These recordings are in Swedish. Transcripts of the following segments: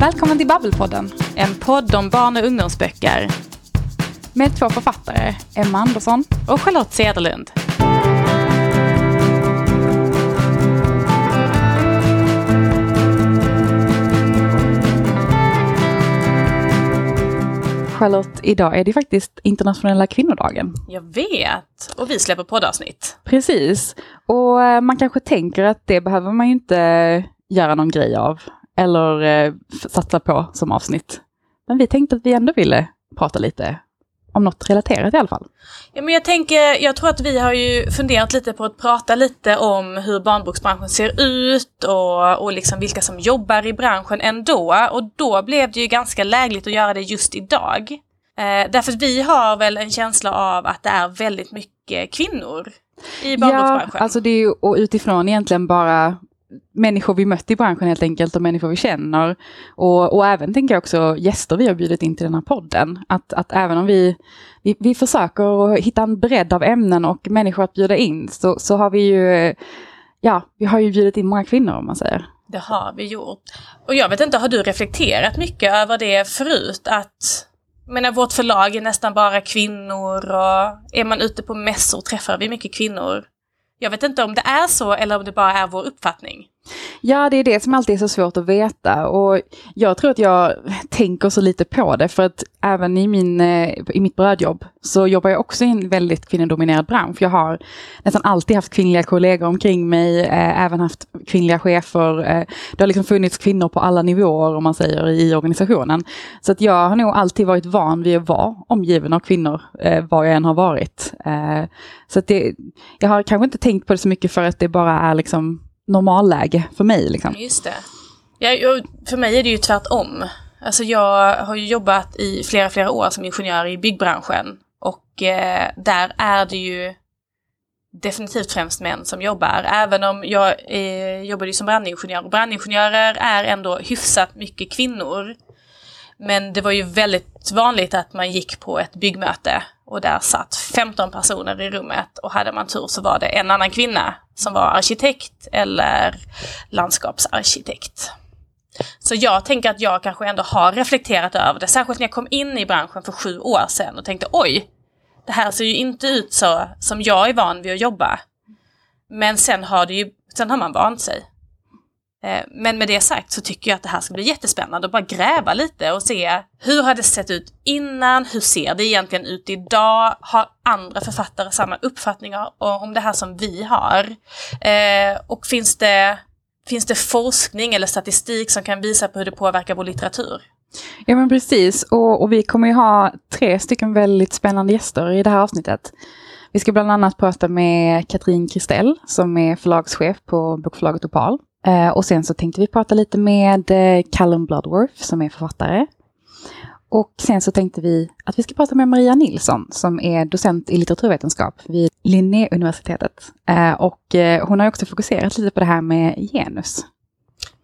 Välkommen till Babbelpodden. En podd om barn och ungdomsböcker. Med två författare, Emma Andersson och Charlotte Cederlund. Charlotte, idag är det faktiskt internationella kvinnodagen. Jag vet, och vi släpper poddavsnitt. Precis, och eh, man kanske tänker att det behöver man ju inte göra någon grej av eller eh, satsa på som avsnitt. Men vi tänkte att vi ändå ville prata lite om något relaterat i alla fall. Ja, men jag tänker, jag tror att vi har ju funderat lite på att prata lite om hur barnboksbranschen ser ut och, och liksom vilka som jobbar i branschen ändå. Och då blev det ju ganska lägligt att göra det just idag. Eh, därför att vi har väl en känsla av att det är väldigt mycket kvinnor i barnboksbranschen. Ja, alltså det är ju utifrån egentligen bara människor vi mött i branschen helt enkelt och människor vi känner. Och, och även tänker jag också gäster vi har bjudit in till den här podden. Att, att även om vi, vi, vi försöker hitta en bredd av ämnen och människor att bjuda in så, så har vi ju, ja, vi har ju bjudit in många kvinnor om man säger. Det har vi gjort. Och jag vet inte, har du reflekterat mycket över det förut? Att menar vårt förlag är nästan bara kvinnor och är man ute på mässor träffar vi mycket kvinnor. Jag vet inte om det är så eller om det bara är vår uppfattning. Ja, det är det som alltid är så svårt att veta och jag tror att jag tänker så lite på det för att även i, min, eh, i mitt brödjobb så jobbar jag också i en väldigt kvinnodominerad bransch. Jag har nästan alltid haft kvinnliga kollegor omkring mig, eh, även haft kvinnliga chefer. Eh, det har liksom funnits kvinnor på alla nivåer om man säger i organisationen. Så att jag har nog alltid varit van vid att vara omgiven av kvinnor eh, var jag än har varit. Eh, så att det, jag har kanske inte tänkt på det så mycket för att det bara är liksom normalläge för mig. Liksom. Just det. Ja, för mig är det ju tvärtom. Alltså jag har ju jobbat i flera, flera år som ingenjör i byggbranschen och eh, där är det ju definitivt främst män som jobbar. Även om jag eh, jobbade som brandingenjör och brandingenjörer är ändå hyfsat mycket kvinnor. Men det var ju väldigt vanligt att man gick på ett byggmöte och där satt 15 personer i rummet och hade man tur så var det en annan kvinna som var arkitekt eller landskapsarkitekt. Så jag tänker att jag kanske ändå har reflekterat över det, särskilt när jag kom in i branschen för sju år sedan och tänkte oj, det här ser ju inte ut så som jag är van vid att jobba. Men sen har, det ju, sen har man vant sig. Eh, men med det sagt så tycker jag att det här ska bli jättespännande att bara gräva lite och se hur har det sett ut innan? Hur ser det egentligen ut idag? Har andra författare samma uppfattningar om det här som vi har? Eh, och finns det, finns det forskning eller statistik som kan visa på hur det påverkar vår litteratur? Ja men precis, och, och vi kommer ju ha tre stycken väldigt spännande gäster i det här avsnittet. Vi ska bland annat prata med Katrin Kristell som är förlagschef på bokförlaget Opal. Eh, och sen så tänkte vi prata lite med eh, Callum Bloodworth som är författare. Och sen så tänkte vi att vi ska prata med Maria Nilsson som är docent i litteraturvetenskap vid Linnéuniversitetet. Eh, och hon har också fokuserat lite på det här med genus.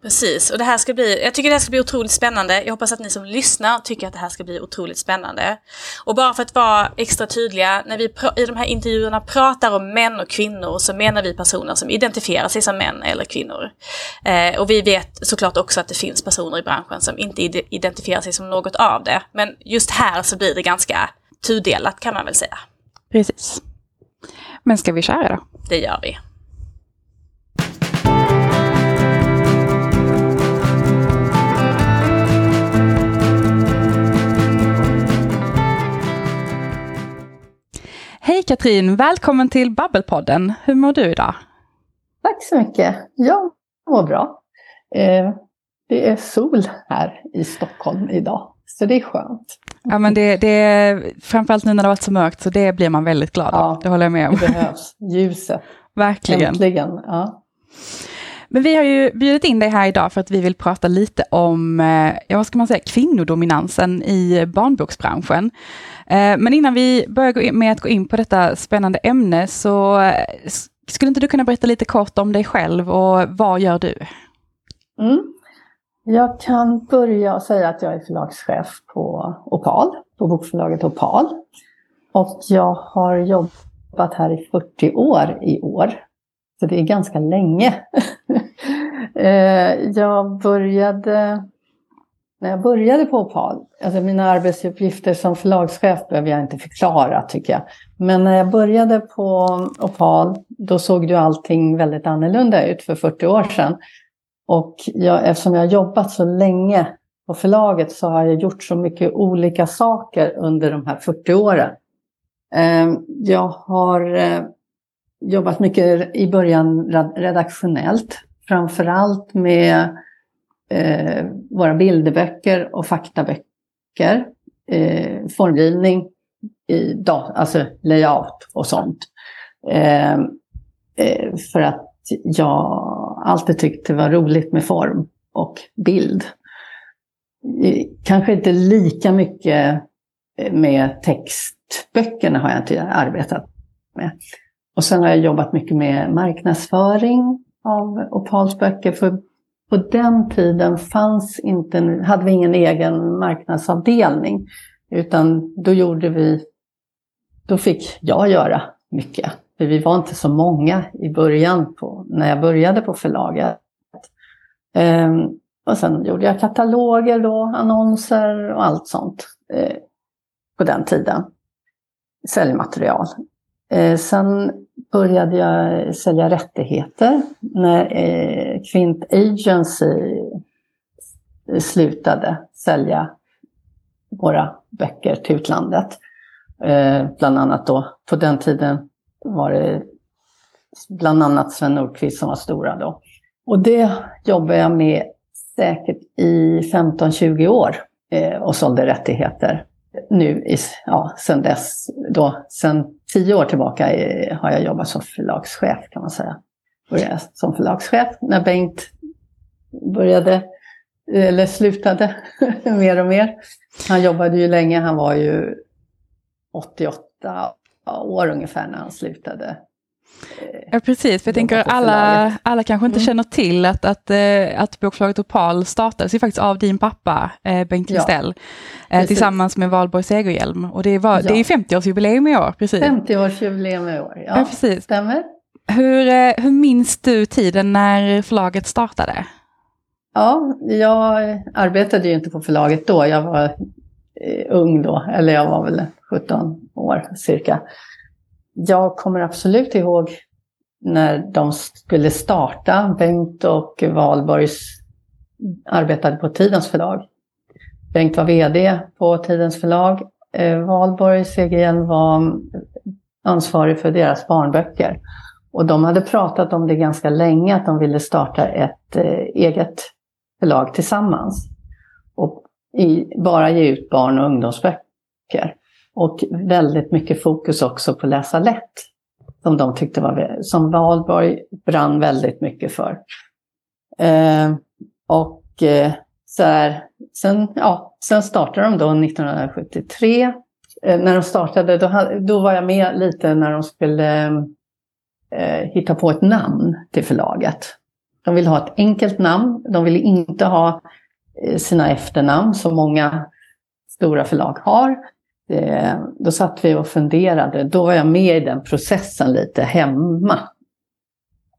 Precis, och det här ska bli, jag tycker det här ska bli otroligt spännande. Jag hoppas att ni som lyssnar tycker att det här ska bli otroligt spännande. Och bara för att vara extra tydliga, när vi i de här intervjuerna pratar om män och kvinnor så menar vi personer som identifierar sig som män eller kvinnor. Eh, och vi vet såklart också att det finns personer i branschen som inte identifierar sig som något av det. Men just här så blir det ganska tudelat kan man väl säga. Precis. Men ska vi köra då? Det gör vi. Hej Katrin, välkommen till Babbelpodden. Hur mår du idag? Tack så mycket. Jag mår bra. Eh, det är sol här i Stockholm idag, så det är skönt. Ja, men det, det är framförallt nu när det varit så mörkt, så det blir man väldigt glad av. Ja, det håller jag med om. Det behövs, ljuset. Verkligen. Äntligen. Ja. Men vi har ju bjudit in dig här idag för att vi vill prata lite om, eh, ja vad ska man säga, kvinnodominansen i barnboksbranschen. Eh, men innan vi börjar med att gå in på detta spännande ämne så eh, skulle inte du kunna berätta lite kort om dig själv och vad gör du? Mm. Jag kan börja och säga att jag är förlagschef på Opal, på bokförlaget Opal. Och jag har jobbat här i 40 år i år. Så det är ganska länge. Eh, jag började när jag började på Opal, alltså mina arbetsuppgifter som förlagschef behöver jag inte förklara tycker jag. Men när jag började på Opal, då såg ju allting väldigt annorlunda ut för 40 år sedan. Och jag, eftersom jag har jobbat så länge på förlaget så har jag gjort så mycket olika saker under de här 40 åren. Eh, jag har eh, jobbat mycket i början redaktionellt, framförallt med eh, våra bilderböcker och faktaböcker, eh, formgivning, i dat alltså layout och sånt. Ehm, eh, för att jag alltid tyckte det var roligt med form och bild. Kanske inte lika mycket eh, med textböckerna har jag inte arbetat med. Och sen har jag jobbat mycket med marknadsföring av Opals böcker. För på den tiden fanns inte, hade vi ingen egen marknadsavdelning. Utan då gjorde vi, då fick jag göra mycket. För vi var inte så många i början på, när jag började på förlaget. Ehm, och sen gjorde jag kataloger då, annonser och allt sånt eh, på den tiden. Säljmaterial. Eh, sen började jag sälja rättigheter när eh, Kvint Agency slutade sälja våra böcker till utlandet. Eh, bland annat då, på den tiden var det bland annat Sven Nordqvist som var stora då. Och det jobbade jag med säkert i 15-20 år eh, och sålde rättigheter. Nu, i, ja, sen dess, då, sen tio år tillbaka eh, har jag jobbat som förlagschef kan man säga. Började som förlagschef när Bengt började, eller slutade mer och mer. Han jobbade ju länge, han var ju 88 år ungefär när han slutade. Ja precis, för jag tänker alla, alla kanske inte mm. känner till att, att, eh, att bokförlaget Opal startades ju faktiskt av din pappa eh, Bengt Kristell ja, tillsammans med Valborg Segerhjelm. Och det, var, ja. det är 50-årsjubileum i år, precis. 50-årsjubileum i år, ja. ja precis. Stämmer. Hur, hur minns du tiden när förlaget startade? Ja, jag arbetade ju inte på förlaget då. Jag var ung då, eller jag var väl 17 år cirka jag kommer absolut ihåg när de skulle starta. Bengt och Valborgs arbetade på Tidens förlag. Bengt var VD på Tidens förlag. Eh, Valborg Segerhjelm var ansvarig för deras barnböcker. Och de hade pratat om det ganska länge, att de ville starta ett eh, eget förlag tillsammans. Och i, bara ge ut barn och ungdomsböcker. Och väldigt mycket fokus också på läsa lätt. Som de tyckte var, som Valborg brann väldigt mycket för. Eh, och eh, så här, sen, ja, sen startade de då 1973. Eh, när de startade, då, då var jag med lite när de skulle eh, eh, hitta på ett namn till förlaget. De ville ha ett enkelt namn. De ville inte ha eh, sina efternamn som många stora förlag har. Eh, då satt vi och funderade. Då var jag med i den processen lite hemma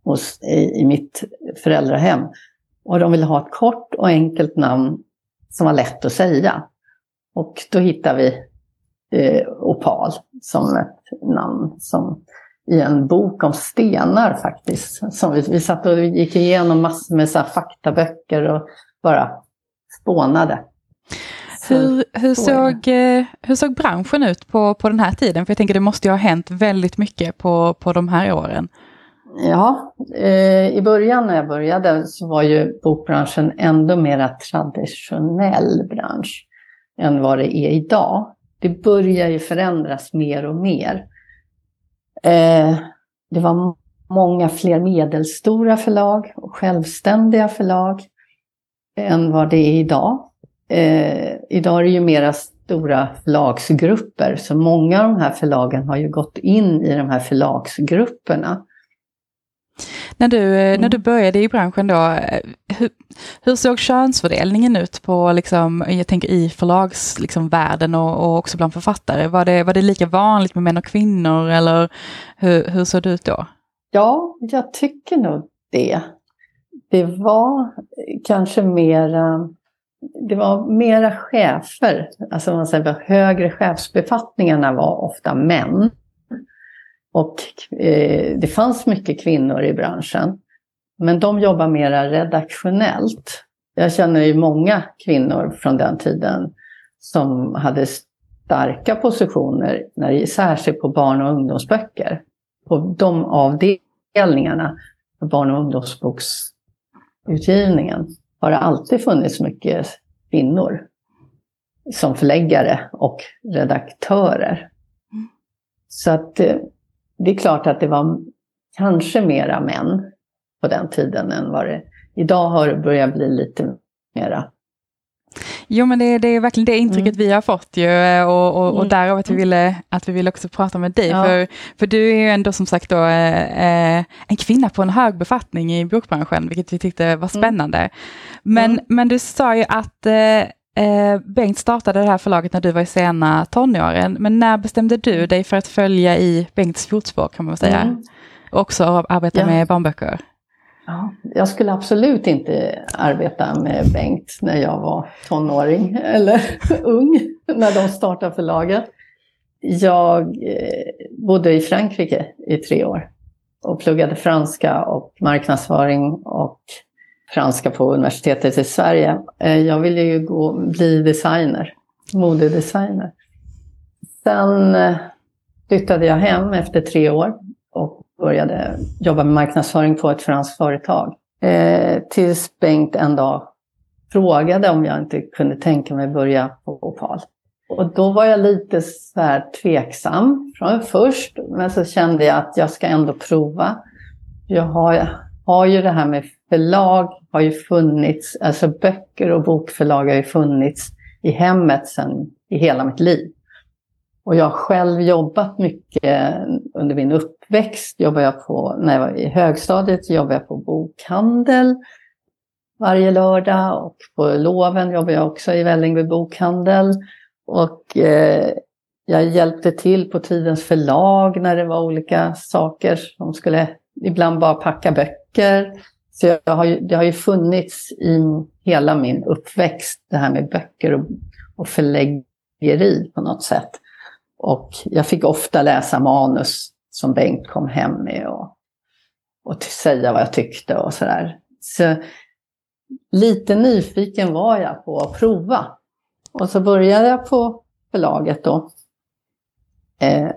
hos, i, i mitt föräldrahem. Och de ville ha ett kort och enkelt namn som var lätt att säga. Och då hittade vi eh, Opal som ett namn som i en bok om stenar faktiskt. Som vi, vi satt och gick igenom massor med så faktaböcker och bara spånade. Hur, hur, såg, eh, hur såg branschen ut på, på den här tiden? För jag tänker det måste ju ha hänt väldigt mycket på, på de här åren. Ja, eh, i början när jag började så var ju bokbranschen ändå mer traditionell bransch än vad det är idag. Det börjar ju förändras mer och mer. Eh, det var många fler medelstora förlag och självständiga förlag än vad det är idag. Eh, idag är det ju mera stora förlagsgrupper, så många av de här förlagen har ju gått in i de här förlagsgrupperna. När du, eh, mm. när du började i branschen då, eh, hur, hur såg könsfördelningen ut på, liksom, jag tänker i förlagsvärlden liksom, och, och också bland författare? Var det, var det lika vanligt med män och kvinnor eller hur, hur såg det ut då? Ja, jag tycker nog det. Det var kanske mer det var mera chefer, alltså man säger högre chefsbefattningarna var ofta män. Och eh, det fanns mycket kvinnor i branschen. Men de jobbar mera redaktionellt. Jag känner ju många kvinnor från den tiden som hade starka positioner, när, särskilt på barn och ungdomsböcker. På de avdelningarna för barn och ungdomsboksutgivningen har det alltid funnits mycket kvinnor som förläggare och redaktörer. Så att eh, det är klart att det var kanske mera män på den tiden än vad det Idag har det börjat bli lite mera Jo men det, det är verkligen det intrycket mm. vi har fått ju och, och, och mm. därav att vi ville, att vi ville också prata med dig. Ja. För, för du är ju ändå som sagt då eh, en kvinna på en hög befattning i bokbranschen, vilket vi tyckte var mm. spännande. Mm. Men, men du sa ju att eh, eh, Bengt startade det här förlaget när du var i sena tonåren. Men när bestämde du mm. dig för att följa i Bengts fotspår kan man säga? Mm. Och också arbeta ja. med barnböcker? Ja, jag skulle absolut inte arbeta med Bengt när jag var tonåring eller ung, när de startade förlaget. Jag eh, bodde i Frankrike i tre år och pluggade franska och marknadsföring och franska på universitetet i Sverige. Eh, jag ville ju gå, bli designer, modedesigner. Sen eh, flyttade jag hem efter tre år och började jobba med marknadsföring på ett franskt företag. Eh, tills Bengt en dag frågade om jag inte kunde tänka mig börja på Opal. Och då var jag lite så här tveksam från först, men så kände jag att jag ska ändå prova. Jag har, har ju det här med förlag, har ju funnits, alltså böcker och bokförlag har ju funnits i hemmet sedan i hela mitt liv. Och jag har själv jobbat mycket under min uppväxt. Jobbade jag på, när jag var i högstadiet jobbade jag på bokhandel varje lördag och på loven jobbade jag också i Vällingby bokhandel. Och eh, jag hjälpte till på Tidens förlag när det var olika saker som skulle ibland bara packa böcker. Så jag har ju, det har ju funnits i hela min uppväxt det här med böcker och, och förläggeri på något sätt. Och jag fick ofta läsa manus som Bengt kom hem med och, och säga vad jag tyckte och sådär. Så lite nyfiken var jag på att prova. Och så började jag på förlaget då. Eh,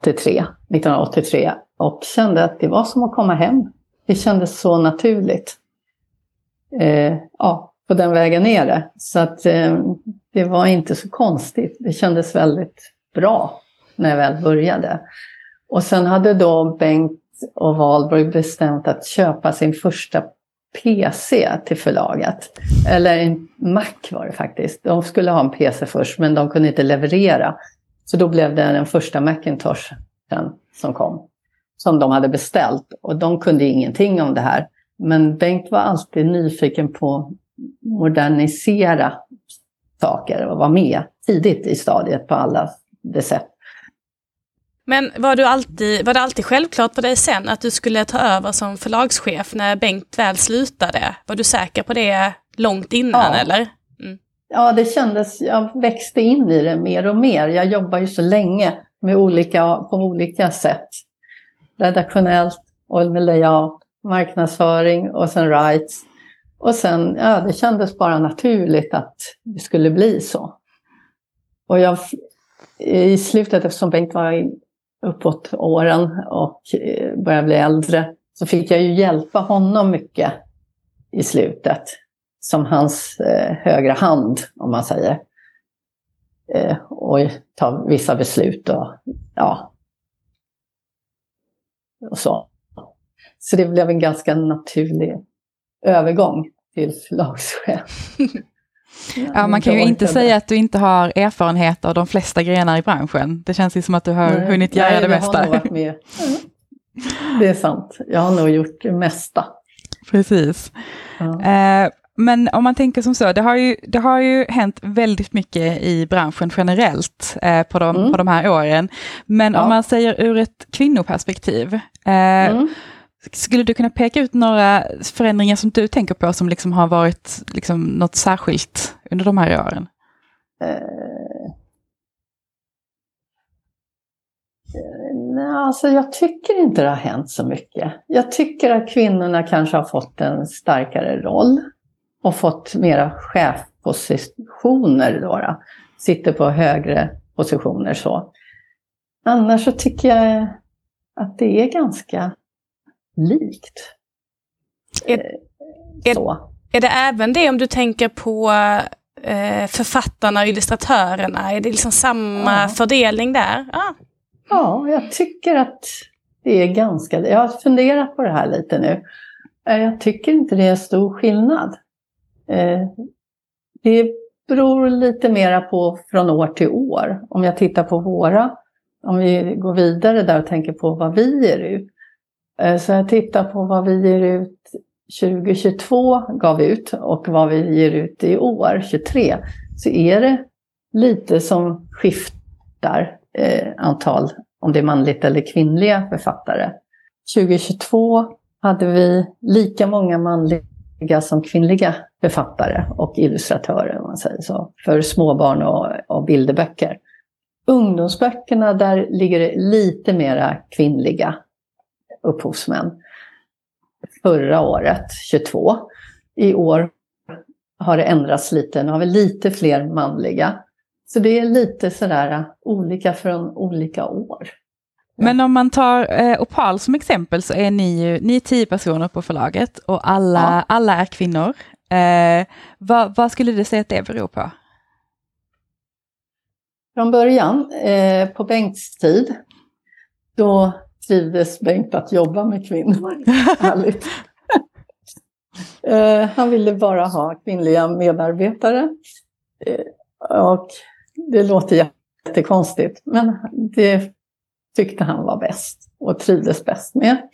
83, 1983 och kände att det var som att komma hem. Det kändes så naturligt. Eh, ja, på den vägen ner det. Så att eh, det var inte så konstigt. Det kändes väldigt bra när jag väl började. Och sen hade då Bengt och Valborg bestämt att köpa sin första PC till förlaget. Eller en Mac var det faktiskt. De skulle ha en PC först men de kunde inte leverera. Så då blev det den första Macintosh som kom. Som de hade beställt. Och de kunde ingenting om det här. Men Bengt var alltid nyfiken på modernisera saker och vara med tidigt i stadiet på alla de sätt. Men var, du alltid, var det alltid självklart för dig sen att du skulle ta över som förlagschef när Bengt väl slutade? Var du säker på det långt innan ja. eller? Mm. Ja, det kändes, jag växte in i det mer och mer. Jag jobbar ju så länge med olika, på olika sätt. Redaktionellt och med layout, marknadsföring och sen rights. Och sen, ja, det kändes bara naturligt att det skulle bli så. Och jag, i slutet, eftersom Bengt var uppåt åren och eh, började bli äldre, så fick jag ju hjälpa honom mycket i slutet. Som hans eh, högra hand, om man säger. Eh, och ta vissa beslut och ja. Och så. Så det blev en ganska naturlig övergång till förlagschef. Ja, man kan ju inte säga att du inte har erfarenhet av de flesta grenar i branschen. Det känns ju som att du har nej, hunnit göra nej, det mesta. Har varit med. Det är sant, jag har nog gjort det mesta. Precis. Ja. Eh, men om man tänker som så, det har ju, det har ju hänt väldigt mycket i branschen generellt eh, på, de, mm. på de här åren. Men ja. om man säger ur ett kvinnoperspektiv, eh, mm skulle du kunna peka ut några förändringar som du tänker på som liksom har varit liksom något särskilt under de här åren? Eh, eh, uh, nej, alltså jag tycker inte det har hänt så mycket. Jag tycker att kvinnorna kanske har fått en starkare roll och fått mera chefpositioner. Då, då. Sitter på högre positioner så. Annars så tycker jag att det är ganska likt. Är, är, är, det även det om du tänker på eh, författarna och illustratörerna? Är det liksom samma ja. fördelning där? Ah. Ja, jag tycker att det är ganska... Jag har funderat på det här lite nu. Eh, jag tycker inte det är stor skillnad. Eh, det beror lite mera på från år till år. Om jag tittar på våra, om vi går vidare där och tänker på vad vi ger ut. Eh, så jag tittar på vad vi ger ut 2022 gav ut och vad vi ger ut i år, 23, så är det lite som skiftar eh, antal, om det är manligt eller kvinnliga författare. 2022 hade vi lika många manliga som kvinnliga författare och illustratörer, om man säger så, för småbarn och, och bilderböcker. Ungdomsböckerna, där ligger det lite mera kvinnliga upphovsmän. Förra året, 22. I år har det ändrats lite. Nu har vi lite fler manliga. Så det är lite sådär olika från olika år. Men om man tar eh, Opal som exempel så är ni ju ni är tio personer på förlaget och alla, ja. alla är kvinnor. Eh, vad, vad, skulle du säga att det beror på? Från början, eh, på Bengts tid, då trivdes Bengt att jobba med kvinnor. Härligt. eh, han ville bara ha kvinnliga medarbetare. Eh, och det låter jättekonstigt, men det tyckte han var bäst och trivdes bäst med.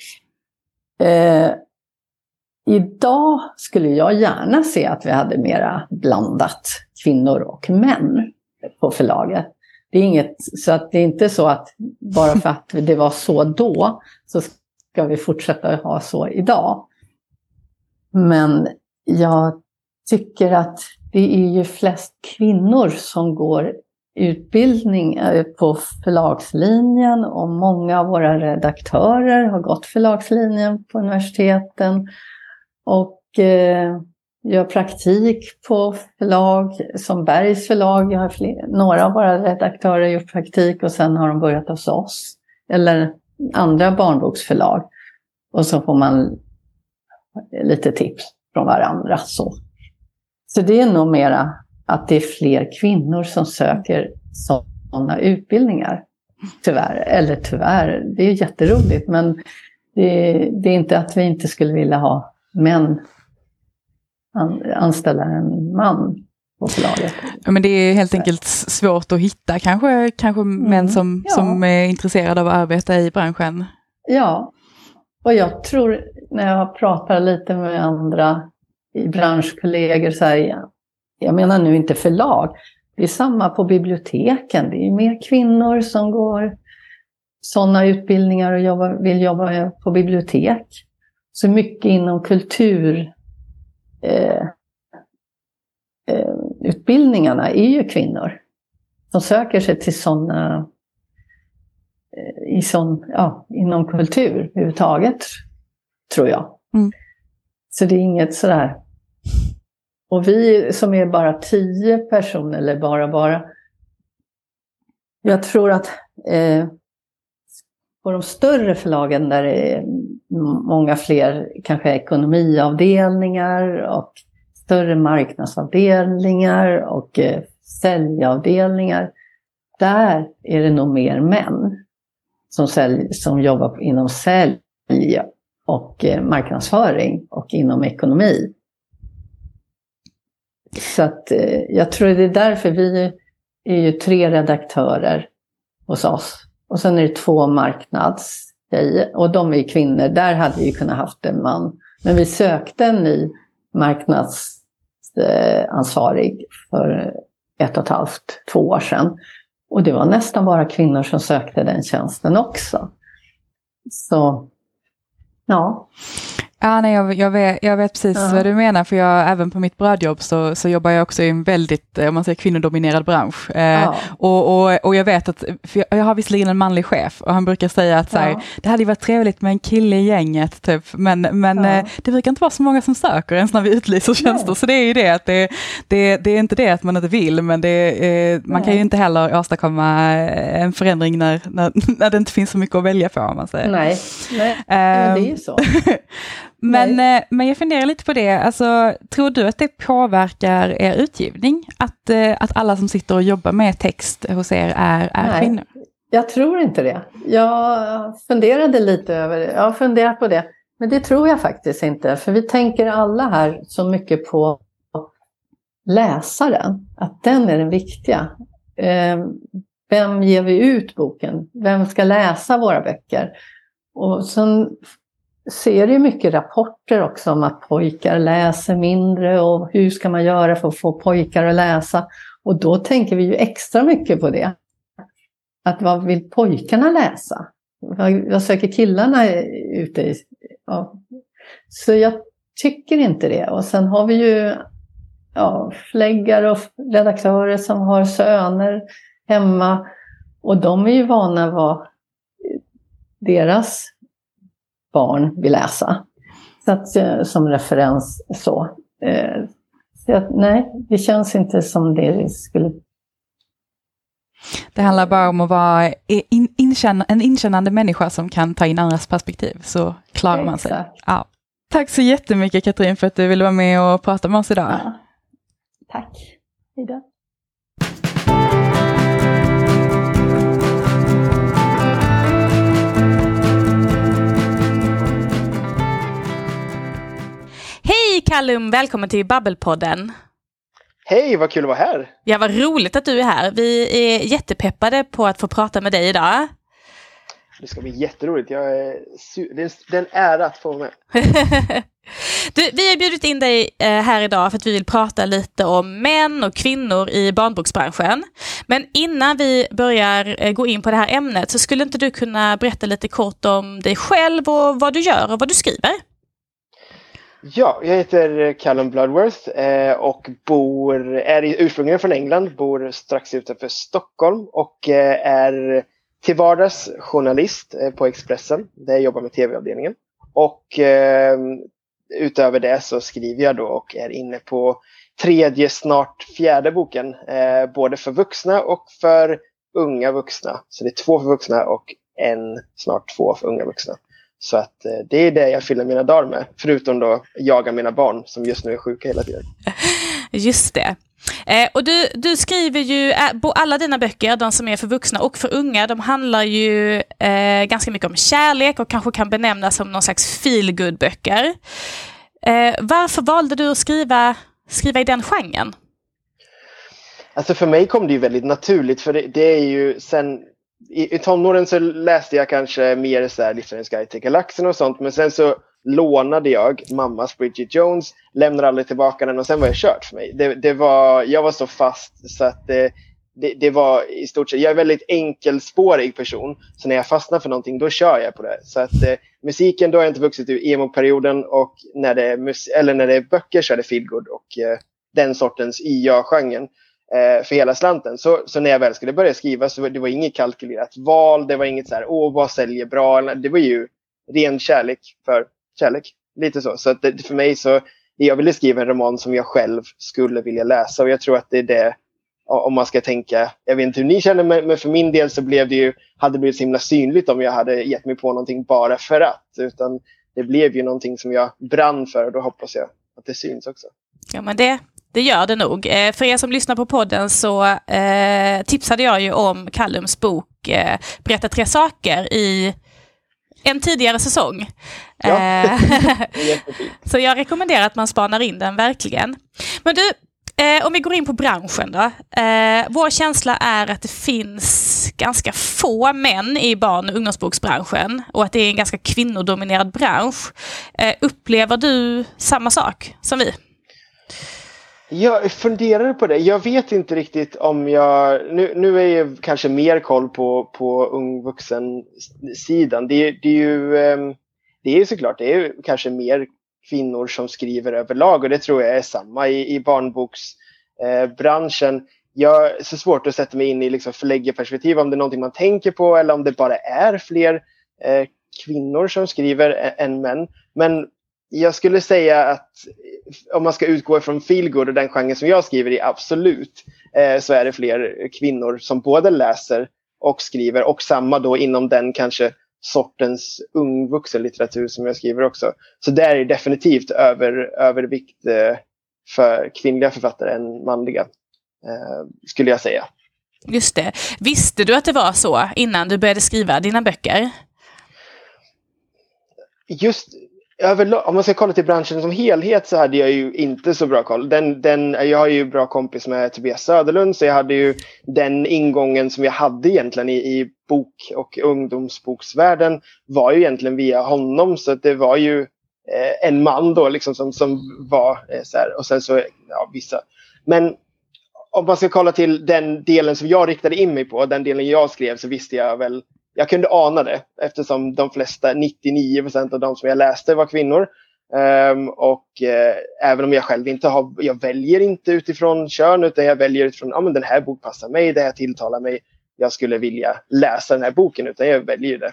Eh, idag skulle jag gärna se att vi hade mera blandat kvinnor och män på förlaget. Det är inget, så att det är inte så att bara för att det var så då så ska vi fortsätta ha så idag. Men jag tycker att det är ju flest kvinnor som går utbildning eh, på förlagslinjen och många av våra redaktörer har gått förlagslinjen på universiteten och eh, gör praktik på förlag som Bergs förlag. Jag har fler, några av våra redaktörer har gjort praktik och sen har de börjat hos oss. Eller andra barnboksförlag. Och så får man lite tips från varandra. Så, så det är nog mera att det är fler kvinnor som söker sådana utbildningar. Tyvärr, eller tyvärr, det är jätteroligt men det, det är inte att vi inte skulle vilja ha män anställa en man på förlaget. Ja, men det är helt enkelt svårt att hitta kanske, kanske mm, män som, ja. som är intresserade av att arbeta i branschen. Ja, och jag tror när jag pratar lite med andra i branschkollegor så här, jag menar nu inte förlag, det är samma på biblioteken. Det är mer kvinnor som går sådana utbildningar och jobba, vill jobba på bibliotek. Så mycket inom kultur eh, eh, utbildningarna är ju kvinnor. De söker sig till sådana eh, i sån, ja, inom kultur överhuvudtaget, tror jag. Mm. Så det är inget sådär... Och vi som är bara tio personer, eller bara bara, jag tror att eh, på de större förlagen där det är många fler kanske ekonomiavdelningar och större marknadsavdelningar och eh, säljavdelningar. Där är det nog mer män som, sälj, som jobbar inom sälj och eh, marknadsföring och inom ekonomi. Så att eh, jag tror det är därför vi är ju tre redaktörer hos oss. Och sen är det två marknads tjejer och de är kvinnor. Där hade vi kunnat haft en man. Men vi sökte en ny marknadsansvarig för ett och ett halvt, två år sedan. Och det var nästan bara kvinnor som sökte den tjänsten också. Så Ja. Ja, nej, jag, jag, vet, jag vet precis ja. vad du menar, för jag, även på mitt brödjobb så, så jobbar jag också i en väldigt, eh, om man säger kvinnodominerad bransch. Eh, ja. och, och, och jag vet att, för jag, har visserligen en manlig chef och han brukar säga att så här, det hade varit trevligt med en kille i gänget, typ. men, men eh, det brukar inte vara så många som söker ens när vi utlyser tjänster, nej. så det är ju det att det, det, det är inte det att man inte vill, men det, eh, man kan ju inte heller åstadkomma en förändring när, när, när det inte finns så mycket att välja på, om man säger. Nej, nej. det är ju så. Men, eh, men jag funderar lite på det, alltså, tror du att det påverkar er utgivning? Att, eh, att alla som sitter och jobbar med text hos er är, är Nej, kvinnor? Jag tror inte det. Jag funderade lite över det. Jag har funderat på det. Men det tror jag faktiskt inte. För vi tänker alla här så mycket på läsaren. Att den är den viktiga. Eh, vem ger vi ut boken? Vem ska läsa våra böcker? Och sen ser ju mycket rapporter också om att pojkar läser mindre och hur ska man göra för att få pojkar att läsa? Och då tänker vi ju extra mycket på det. Att vad vill pojkarna läsa? Vad, söker killarna ute i? Ja. Så jag tycker inte det. Och sen har vi ju ja, fläggare och redaktörer som har söner hemma. Och de är ju vana vad deras barn vill läsa. Så att, eh, som referens så. Eh, så att, nej, det känns inte som det skulle... Det handlar bara om att vara in, inkänn, en inkännande människa som kan ta in andras perspektiv, så klarar man sig. Ja. Tack så jättemycket Katrin för att du ville vara med och prata med oss idag. Ja. Tack. Hejdå. Callum, välkommen till Babbelpodden. Hej, vad kul att vara här. Ja, vad roligt att du är här. Vi är jättepeppade på att få prata med dig idag. Det ska bli jätteroligt. Jag är det är en ära att få vara med. du, vi har bjudit in dig eh, här idag för att vi vill prata lite om män och kvinnor i barnboksbranschen. Men innan vi börjar eh, gå in på det här ämnet så skulle inte du kunna berätta lite kort om dig själv och vad du gör och vad du skriver? Ja, jag heter Callum Bloodworth eh, och bor, är ursprungligen från England, bor strax utanför Stockholm och eh, är till vardags journalist eh, på Expressen där jag jobbar med tv-avdelningen. Och utöver det så skriver jag då och är inne på tredje, snart fjärde boken, både för vuxna och för unga vuxna. Så det är två för vuxna och en, snart två för unga vuxna. Så att eh, det är det jag fyller mina dagar med. Förutom då jaga mina barn som just nu är sjuka hela tiden. Just det. Eh, och du, du skriver ju, alla dina böcker, de som är för vuxna och för unga, de handlar ju eh, ganska mycket om kärlek och kanske kan benämnas som någon slags feelgood böcker. Eh, varför valde du att skriva, skriva i den genren? Alltså för mig kom det ju väldigt naturligt för det, det är ju sen i, i tonåren så läste jag kanske mer så här Livsfarens guide till galaxen och sånt. Men sen så lånade jag mammas Bridget Jones, lämnade aldrig tillbaka den och sen var det kört för mig. Det, det var, jag var så fast så att det, det, det, var i stort sett, jag är en väldigt enkelspårig person. Så när jag fastnar för någonting då kör jag på det. Så att eh, musiken, då har jag inte vuxit ur emo-perioden och när det, är eller när det är böcker så är det feelgood och eh, den sortens IA-genren eh, Eh, för hela slanten. Så, så när jag väl skulle börja skriva så var det var inget kalkylerat val. Det var inget så här, åh vad säljer bra. Det var ju ren kärlek för kärlek. Lite så. Så att det, för mig så, jag ville skriva en roman som jag själv skulle vilja läsa och jag tror att det är det om man ska tänka, jag vet inte hur ni känner men för min del så blev det ju, hade det blivit så himla synligt om jag hade gett mig på någonting bara för att. Utan det blev ju någonting som jag brann för och då hoppas jag att det syns också. Ja men det, det gör det nog. Eh, för er som lyssnar på podden så eh, tipsade jag ju om Callums bok eh, Berätta tre saker i en tidigare säsong. Ja. Eh, så jag rekommenderar att man spanar in den verkligen. Men du, eh, om vi går in på branschen då. Eh, vår känsla är att det finns ganska få män i barn och ungdomsboksbranschen och att det är en ganska kvinnodominerad bransch. upplever du samma sak som vi? Jag funderar på det. Jag vet inte riktigt om jag... Nu, nu är jag kanske mer koll på, på ung vuxen-sidan. Det, det, är ju... Ehm, det är såklart, det är kanske mer kvinnor som skriver överlag och det tror jag är samma i, i barnboksbranschen. Eh, jag är så svårt att sätta mig in i liksom förläggarperspektiv om det är någonting man tänker på eller om det bara är fler eh, kvinnor som skriver än män. Men jag skulle säga att om man ska utgå från feelgood och den genren som jag skriver i, absolut, eh, så är det fler kvinnor som både läser och skriver och samma då inom den kanske sortens ung vuxenlitteratur som jag skriver också. Så där är definitivt över, övervikt eh, för kvinnliga författare än manliga, eh, skulle jag säga. Just det. Visste du att det var så innan du började skriva dina böcker? Just överlag, om man ska kolla till branschen som helhet så hade jag ju inte så bra koll. Den, den, jag har ju bra kompis med Tobias Söderlund så jag hade ju den ingången som jag hade egentligen i, i bok och ungdomsboksvärlden var ju egentligen via honom så det var ju eh, en man då liksom som, som var eh, så här och sen så ja, vissa. Men om man ska kolla till den delen som jag riktade in mig på, den delen jag skrev så visste jag väl jag kunde ana det eftersom de flesta, 99 procent av de som jag läste var kvinnor. Um, och uh, även om jag själv inte har, jag väljer inte utifrån kön utan jag väljer utifrån, ja men den här boken passar mig, det här tilltalar mig, jag skulle vilja läsa den här boken utan jag väljer det.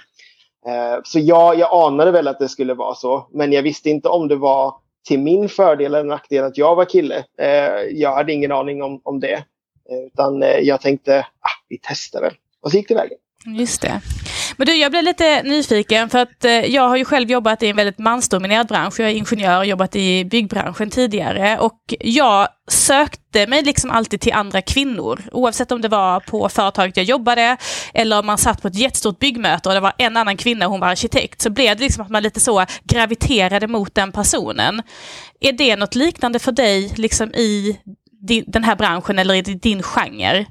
Uh, så ja, jag anade väl att det skulle vara så, men jag visste inte om det var till min fördel eller nackdel att jag var kille. Uh, jag hade ingen aning om, om det. Utan eh, jag tänkte, ah, vi testar väl. Och så gick det vägen. Just det. Men du, jag blev lite nyfiken för att eh, jag har ju själv jobbat i en väldigt mansdominerad bransch. Jag är ingenjör och jobbat i byggbranschen tidigare och jag sökte mig liksom alltid till andra kvinnor. Oavsett om det var på företaget jag jobbade eller om man satt på ett jättestort byggmöte och det var en annan kvinna och hon var arkitekt så blev det liksom att man lite så graviterade mot den personen. Är det något liknande för dig liksom i den här branschen eller i din genre?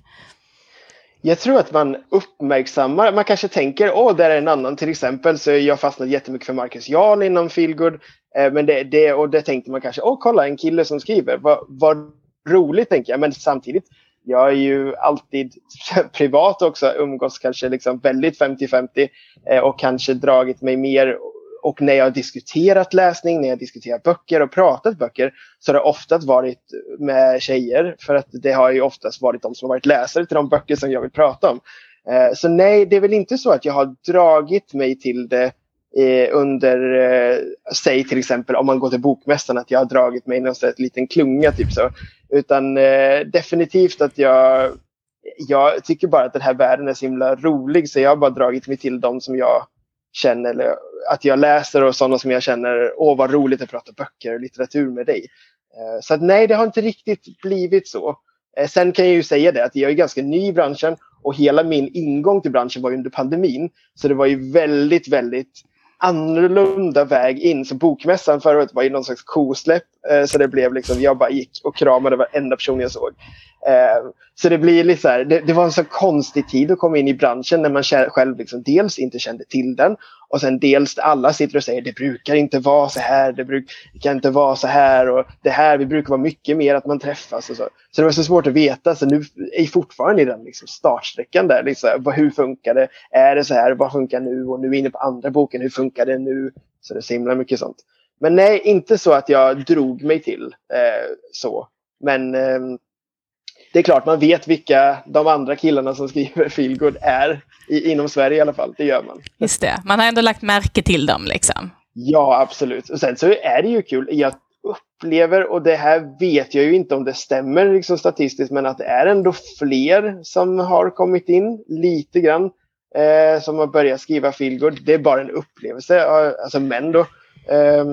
Jag tror att man uppmärksammar, man kanske tänker åh, där är en annan. Till exempel så jag fastnat jättemycket för Marcus Jarl inom Feelgood. Eh, men det, det, och det tänkte man kanske, åh kolla en kille som skriver, vad, vad roligt tänker jag. Men samtidigt, jag är ju alltid privat också, umgås kanske liksom väldigt 50-50 eh, och kanske dragit mig mer och när jag har diskuterat läsning, när jag har diskuterat böcker och pratat böcker så har det oftast varit med tjejer för att det har ju oftast varit de som har varit läsare till de böcker som jag vill prata om. Eh, så nej, det är väl inte så att jag har dragit mig till det eh, under, eh, säg till exempel om man går till Bokmässan, att jag har dragit mig i någon liten klunga. Typ så. Utan eh, definitivt att jag, jag tycker bara att den här världen är så himla rolig så jag har bara dragit mig till de som jag känner, eller att jag läser och sådana som jag känner, åh vad roligt att prata böcker och litteratur med dig. Eh, så att, nej, det har inte riktigt blivit så. Eh, sen kan jag ju säga det att jag är ganska ny i branschen och hela min ingång till branschen var under pandemin. Så det var ju väldigt, väldigt annorlunda väg in. Så bokmässan förra året var ju någon slags kosläpp. Eh, så det blev liksom, jag bara gick och kramade varenda person jag såg. Eh, så det blir lite så här, det, det, var en så konstig tid att komma in i branschen när man själv liksom dels inte kände till den och sen dels alla sitter och säger det brukar inte vara så här, det brukar inte vara så här och det här, vi brukar vara mycket mer att man träffas och så. Så det var så svårt att veta, så nu är jag fortfarande i den liksom startsträckan där. Liksom, hur funkar det? Är det så här? Vad funkar nu? Och nu är vi inne på andra boken, hur funkar det nu? Så det är så himla mycket sånt. Men nej, inte så att jag drog mig till eh, så. Men eh, det är klart man vet vilka de andra killarna som skriver feelgood är. I, inom Sverige i alla fall, det gör man. Just det, man har ändå lagt märke till dem liksom. Ja, absolut. Och sen så är det ju kul. Jag upplever, och det här vet jag ju inte om det stämmer liksom statistiskt, men att det är ändå fler som har kommit in lite grann. Eh, som har börjat skriva feelgood. Det är bara en upplevelse, alltså män då. Eh,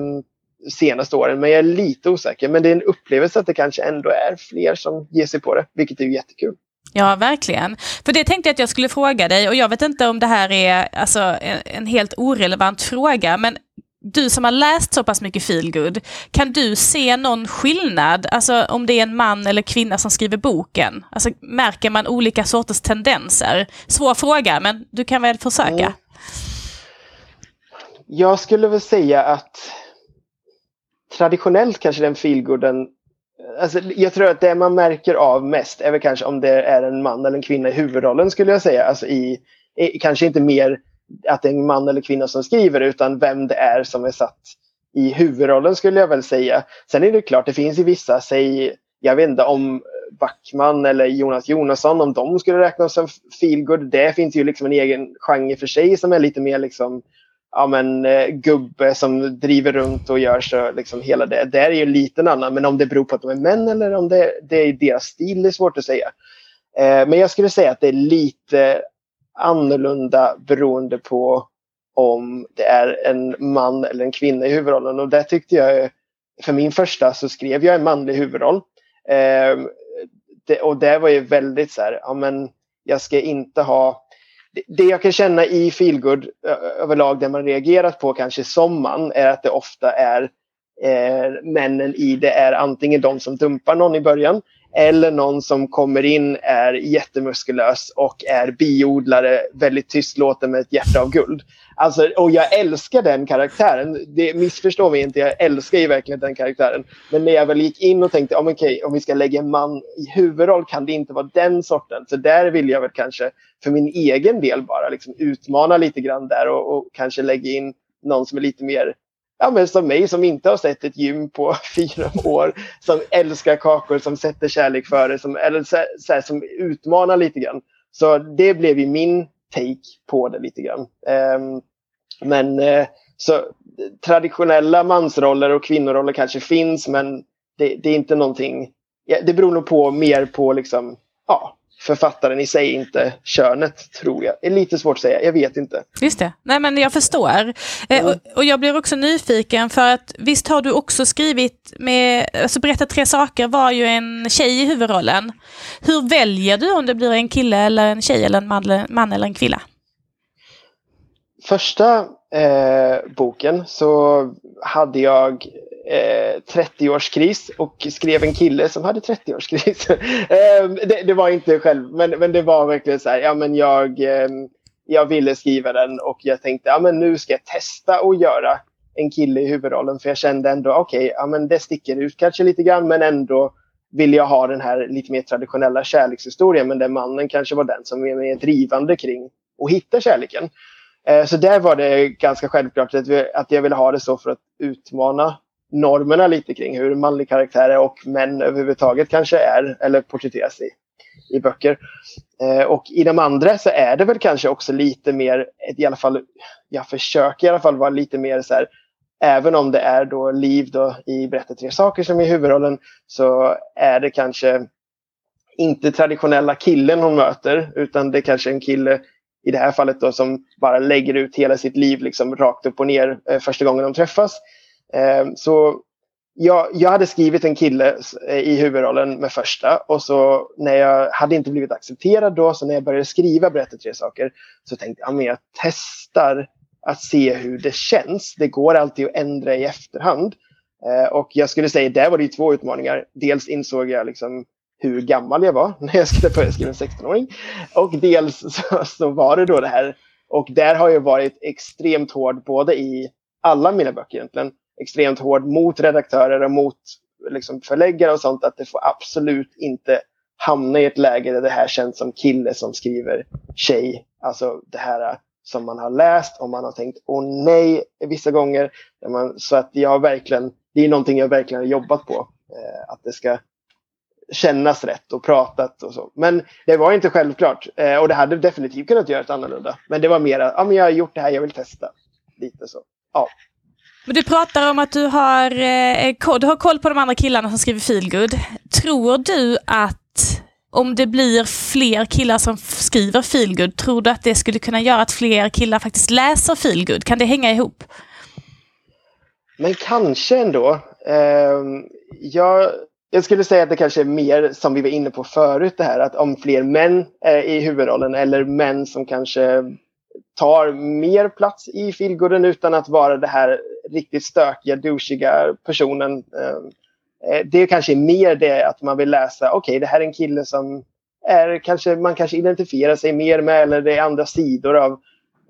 senaste åren, men jag är lite osäker. Men det är en upplevelse att det kanske ändå är fler som ger sig på det, vilket är jättekul. Ja, verkligen. För det tänkte jag att jag skulle fråga dig och jag vet inte om det här är alltså, en, en helt orelevant fråga, men du som har läst så pass mycket feelgood, kan du se någon skillnad, alltså om det är en man eller kvinna som skriver boken? Alltså märker man olika sorters tendenser? Svår fråga, men du kan väl försöka? Mm. Jag skulle väl säga att traditionellt kanske den feelgooden Alltså, jag tror att det man märker av mest är väl kanske om det är en man eller en kvinna i huvudrollen skulle jag säga. Alltså i, i kanske inte mer att det är en man eller kvinna som skriver utan vem det är som är satt i huvudrollen skulle jag väl säga. Sen är det klart, det finns ju vissa, säg, jag vet inte om Backman eller Jonas Jonasson, om de skulle räknas som feelgood. Det finns ju liksom en egen genre för sig som är lite mer liksom ja, men, eh, gubbe som driver runt och gör så liksom hela det. Det är ju en liten annan, men om det beror på att de är män eller om det, det är deras stil, det är svårt att säga. Eh, men jag skulle säga att det är lite annorlunda beroende på om det är en man eller en kvinna i huvudrollen. Och där tyckte jag, för min första så skrev jag en manlig huvudroll. Eh, det, och det var ju väldigt så här, ja men jag ska inte ha det jag kan känna i feelgood överlag, det man reagerat på kanske som man, är att det ofta är eh, männen i det är antingen de som dumpar någon i början eller någon som kommer in är jättemuskulös och är biodlare, väldigt tystlåten med ett hjärta av guld. Alltså, och jag älskar den karaktären. Det, missförstå mig inte, jag älskar ju verkligen den karaktären. Men när jag väl gick in och tänkte, oh, okej, om vi ska lägga en man i huvudroll kan det inte vara den sorten. Så där vill jag väl kanske för min egen del bara liksom utmana lite grann där och, och kanske lägga in någon som är lite mer ja, men som mig som inte har sett ett gym på fyra år, som älskar kakor, som sätter kärlek före, som, eller så, så här, som utmanar lite grann. Så det blev ju min take på det lite grann. Um, men uh, så traditionella mansroller och kvinnoroller kanske finns, men det, det är inte någonting. Ja, det beror nog på mer på liksom, ja, författaren i sig, inte könet, tror jag. Det är lite svårt att säga, jag vet inte. Just det, nej men jag förstår. Mm. och, och, jag blir också nyfiken för att visst har du också skrivit med, alltså Berätta tre saker var ju en tjej i huvudrollen. Hur väljer du om det blir en kille eller en tjej eller en man, man eller en kvinna? Första eh, boken så hade jag eh, 30-årskris och skrev en kille som hade 30-årskris. eh, det, det, var inte själv, men, men det var verkligen så här, ja men jag, eh, jag ville skriva den och jag tänkte, ja men nu ska jag testa att göra en kille i huvudrollen för jag kände ändå, okej, okay, ja men det sticker ut kanske lite grann men ändå vill jag ha den här lite mer traditionella kärlekshistorien men där mannen kanske var den som är mer drivande kring att hitta kärleken. Eh, så där var det ganska självklart att jag ville ha det så för att utmana normerna lite kring hur manlig karaktär är och män överhuvudtaget kanske är eller porträtteras i, i böcker. Eh, och i de andra så är det väl kanske också lite mer, i alla fall, jag försöker i alla fall vara lite mer så här, även om det är då Liv då i Berätta tre saker som är huvudrollen så är det kanske inte traditionella killen hon möter utan det är kanske en kille i det här fallet då som bara lägger ut hela sitt liv liksom rakt upp och ner eh, första gången de träffas. Eh, så jag, jag hade skrivit en kille eh, i huvudrollen med första och så när jag hade inte blivit accepterad då, så när jag började skriva Berätta tre saker så tänkte jag att jag testar att se hur det känns. Det går alltid att ändra i efterhand. Eh, och jag skulle säga, där var det två utmaningar. Dels insåg jag liksom hur gammal jag var när jag skulle börja skriva en 16-åring. Och dels så, så, var det då det här. Och där har jag varit extremt hård både i alla mina böcker egentligen. Extremt hård mot redaktörer och mot liksom, förläggare och sånt. Att det får absolut inte hamna i ett läge där det här känns som kille som skriver tjej. Alltså det här som man har läst och man har tänkt åh nej vissa gånger. Man, så att jag har verkligen, det är någonting jag verkligen har jobbat på. Eh, att det ska kännas rätt och pratat och så. Men det var inte självklart eh, och det hade definitivt kunnat göras annorlunda. Men det var mer ja men jag har gjort det här, jag vill testa. Lite så. Ja. Men du pratar om att du har, eh, du har koll på de andra killarna som skriver feelgood. Tror du att om det blir fler killar som skriver feelgood, tror du att det skulle kunna göra att fler killar faktiskt läser feelgood? Kan det hänga ihop? Men kanske ändå. Eh, jag jag skulle säga att det kanske är mer som vi var inne på förut det här att om fler män är i huvudrollen eller män som kanske tar mer plats i feelgooden utan att vara det här riktigt stökiga, douchiga personen. Eh, eh det är kanske mer det att man vill läsa, okej okay, det här är en kille som är kanske, man kanske identifierar sig mer med eller det är andra sidor av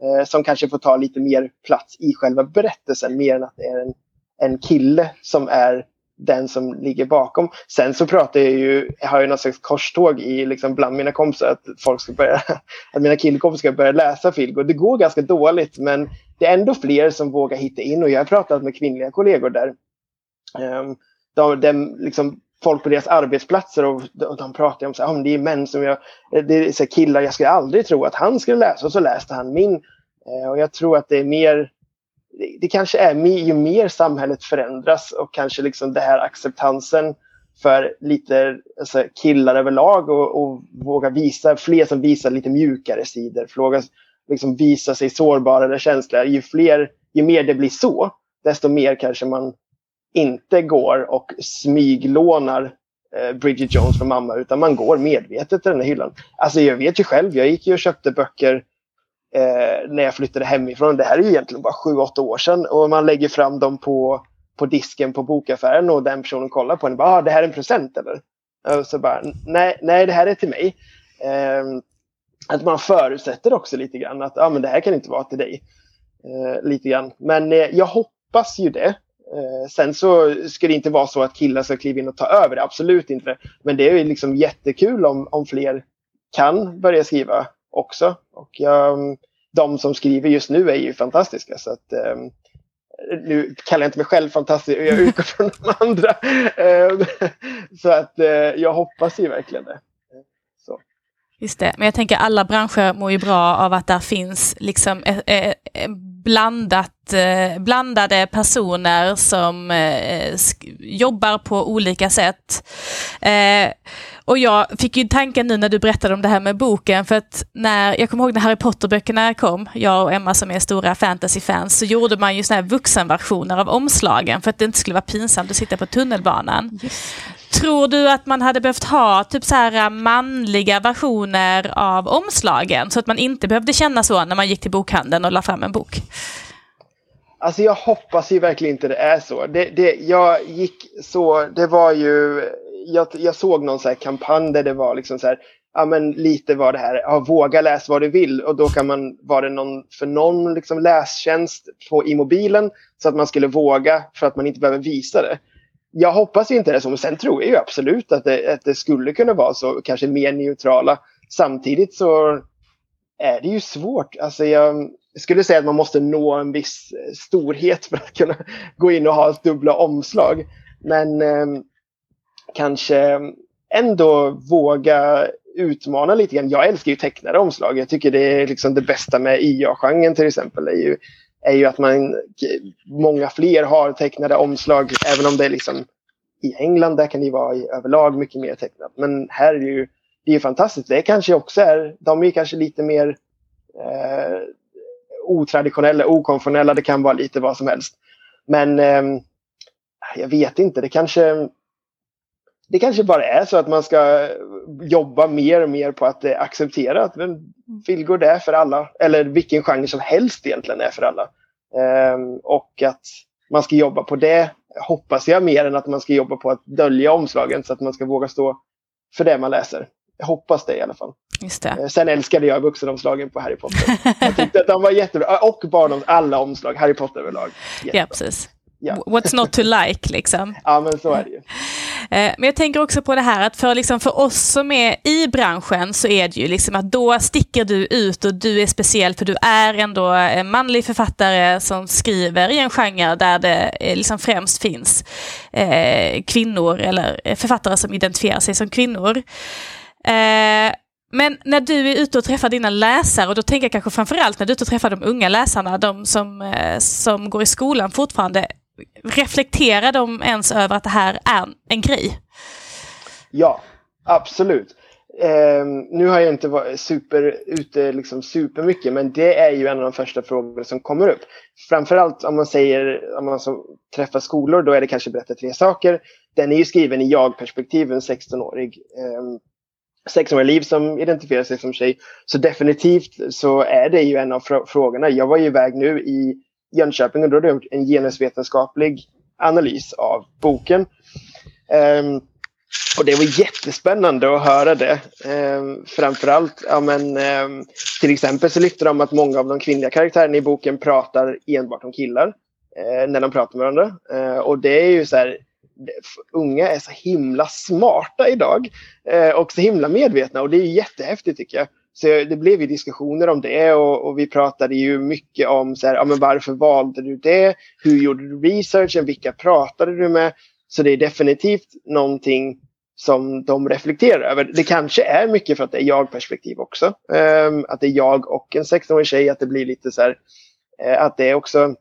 eh, som kanske får ta lite mer plats i själva berättelsen mer än att det är en, en kille som är den som ligger bakom. Sen så pratar jag ju, jag har ju något slags korståg i liksom bland mina kompisar att folk ska börja, att mina killkompisar ska börja läsa Filgo. Det går ganska dåligt men det är ändå fler som vågar hitta in och jag har pratat med kvinnliga kollegor där. Um, de, de, liksom, folk på deras arbetsplatser och, de, de pratar om att oh, det är män som jag, det är så killar jag skulle aldrig tro att han skulle läsa och så läste han min. Uh, och jag tror att det är mer det kanske är ju mer samhället förändras och kanske liksom det här acceptansen för lite alltså, killar överlag och, och våga visa, fler som visar lite mjukare sidor, våga liksom visa sig sårbarare känsliga. Ju, fler, ju mer det blir så, desto mer kanske man inte går och smyglånar eh, Bridget Jones från mamma utan man går medvetet till den här hyllan. Alltså jag vet ju själv, jag gick ju och köpte böcker eh, när jag flyttade hemifrån. Det här är egentligen bara sju, åtta år sedan och man lägger fram dem på, på disken på bokaffären och den personen kollar på en och bara, ah, det här är en present eller? Och så bara, nej, nej det här är till mig. Eh, att man förutsätter också lite grann att ah, men det här kan inte vara till dig. Eh, lite grann. Men eh, jag hoppas ju det. Eh, sen så ska det inte vara så att killar ska kliva in och ta över det, absolut inte. Men det är ju liksom jättekul om, om fler kan börja skriva också. Och jag, de som skriver just nu är ju fantastiska. Så att, um, nu kallar jag inte mig själv fantastisk, jag utgår från de andra. Um, så att uh, jag hoppas ju verkligen det. Så. Just det, men jag tänker alla branscher mår ju bra av att där finns liksom eh, eh, blandat, eh, blandade personer som eh, jobbar på olika sätt. Och jag fick ju tanken nu när du berättade om det här med boken, för att när, jag kommer ihåg när Harry Potter-böckerna kom, jag och Emma som är stora fantasy-fans, så gjorde man ju såna här vuxenversioner av omslagen för att det inte skulle vara pinsamt att sitta på tunnelbanan. Yes. Tror du att man hade behövt ha typ så här manliga versioner av omslagen så att man inte behövde känna så när man gick till bokhandeln och la fram en bok? Alltså jag hoppas ju verkligen inte det är så. Det, det, jag gick så, det var ju, jag, jag såg någon så här kampanj där det var liksom så här, ja men lite var det här, ja, våga läsa vad du vill och då kan man, var det någon, för någon liksom lästjänst på, i mobilen så att man skulle våga för att man inte behöver visa det. Jag hoppas inte det så, men sen tror jag ju absolut att det, att det skulle kunna vara så, kanske mer neutrala. Samtidigt så är det ju svårt. Alltså jag, skulle säga att man måste nå en viss storhet för att kunna gå in och ha dubbla omslag. Men eh, kanske ändå våga utmana lite grann. Jag älskar ju tecknade omslag. Jag tycker det är liksom det bästa med IA-genren till exempel. Är ju, är ju att man, många fler har tecknade omslag. Även om det är liksom i England, där kan det vara i överlag mycket mer tecknat. Men här är det ju, det är fantastiskt. Det kanske också är, de är kanske lite mer eh, otraditionella, okonventionella. Det kan vara lite vad som helst. Men eh, jag vet inte, det kanske det kanske bara är så att man ska jobba mer och mer på att eh, acceptera att Vilgård är för alla. Eller vilken genre som helst egentligen är för alla. Um, och att man ska jobba på det hoppas jag mer än att man ska jobba på att dölja omslagen så att man ska våga stå för det man läser. Jag hoppas det i alla fall. Just det. Uh, sen älskade jag vuxenomslagen på Harry Potter. jag tyckte att de var jättebra. Och barn, alla omslag, Harry Potter överlag. Ja, precis. Ja. What's not to like liksom. Ja men så är det ju. Eh, men jag tänker också på det här att för, liksom, för oss som är i branschen så är det ju liksom att då sticker du ut och du är speciell för du är ändå en manlig författare som skriver i en genre där det eh, liksom främst finns eh, kvinnor eller författare som identifierar sig som kvinnor. Eh, men när du är ute och träffar dina läsare, och då tänker jag kanske framförallt när du är ute och träffar de unga läsarna, de som, eh, som går i skolan fortfarande, reflekterar de ens över att det här är en grej? Ja, absolut. Eh, nu har jag inte varit super, ute liksom supermycket, men det är ju en av de första frågorna som kommer upp. Framförallt om man säger, om man så, träffar skolor, då är det kanske berätta tre saker. Den är ju skriven i jag-perspektiv, en 16-årig eh, 16-åriga liv som identifierar sig som tjej. Så definitivt så är det ju en av frågorna. Jag var ju iväg nu i Jönköping och då hade jag gjort en genusvetenskaplig analys av boken. Um, och det var jättespännande att höra det. Um, framförallt, ja, men, um, till exempel så lyfter de att många av de kvinnliga karaktärerna i boken pratar enbart om killar uh, när de pratar med varandra. Uh, och det är ju så här, unga är så himla smarta idag uh, och så himla medvetna och det är jättehäftigt tycker jag. Så det blev ju diskussioner om det och, och vi pratade ju mycket om så här, ja, men varför valde du det? Hur gjorde du researchen? Vilka pratade du med? Så det är definitivt någonting som de reflekterar över. Det kanske är mycket för att det är jag-perspektiv också. Um, att det är jag och en 16-årig tjej, att det blir lite så här, uh, att det också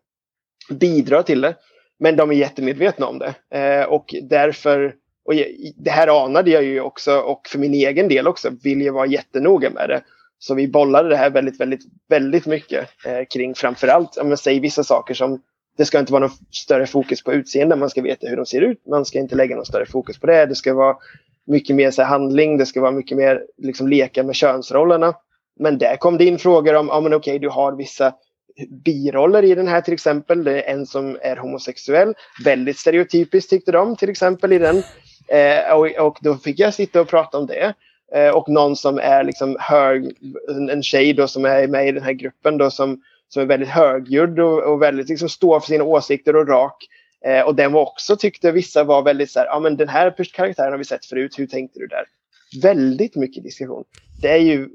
bidrar till det. Men de är jättemedvetna om det. Uh, och därför, och det här anade jag ju också och för min egen del också, vill jag vara jättenoga med det. Så vi bollade det här väldigt, väldigt, väldigt mycket eh, kring framförallt, om jag säger vissa saker som det ska inte vara någon större fokus på utseende, man ska veta hur de ser ut. Man ska inte lägga någon större fokus på det. Det ska vara mycket mer så här, handling, det ska vara mycket mer liksom, leka med könsrollerna. Men där kom det in frågor om, ja men okej, okay, du har vissa biroller i den här till exempel. Det är en som är homosexuell. Väldigt stereotypiskt tyckte de till exempel i den. Eh, och, och, då fick jag sitta och prata om det. Eh, och någon som är liksom hög, en, en tjej då som är med i den här gruppen då som som är väldigt högljudd och, och väldigt liksom står för sina åsikter och rak. Eh, och den var också, tyckte vissa var väldigt så här, ja men den här karaktären har vi sett förut, hur tänkte du där? Väldigt mycket diskussion. Det är ju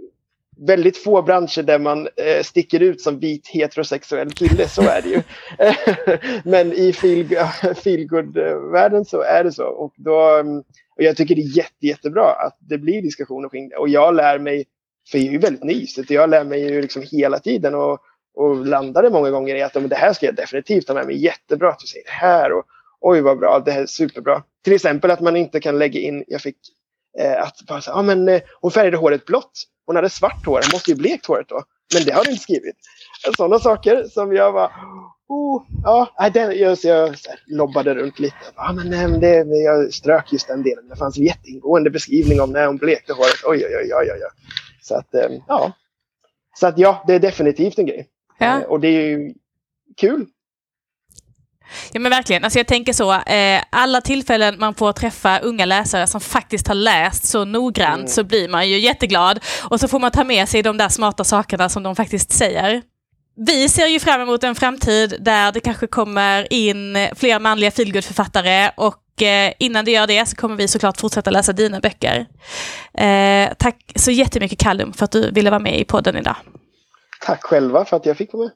väldigt få branscher där man eh, sticker ut som vit heterosexuell kille, så är det ju. men i feelgood-världen så är det så. Och, då, mm, och jag tycker det är jätte, jättebra att det blir diskussioner kring det. Och jag lär mig, för jag är ju väldigt ny, så jag lär mig ju liksom hela tiden. Och, och landade många gånger i att det här ska jag definitivt ta med mig. Jättebra att du säger det här. Och, Oj vad bra, det här är superbra. Till exempel att man inte kan lägga in, jag fick att bara säga, ah, men eh, hon färgade håret blått. Hon hade svart hår, hon måste ju blekt håret då. Men det har du inte skrivit. Sådana saker som jag var oh, ja, den, jag, jag här, lobbade runt lite. Ah, men, nej, det, jag strök just den delen. Det fanns en jätteingående beskrivning om när hon blekte håret. Oj, oj, oj, oj, oj. Så att, eh, ja. Så att ja, det är definitivt en grej. Ja. Eh, och det är ju kul. Ja men verkligen, alltså jag tänker så, eh, alla tillfällen man får träffa unga läsare som faktiskt har läst så noggrant mm. så blir man ju jätteglad. Och så får man ta med sig de där smarta sakerna som de faktiskt säger. Vi ser ju fram emot en framtid där det kanske kommer in fler manliga feelgood-författare och eh, innan det gör det så kommer vi såklart fortsätta läsa dina böcker. Eh, tack så jättemycket Callum för att du ville vara med i podden idag. Tack själva för att jag fick vara med.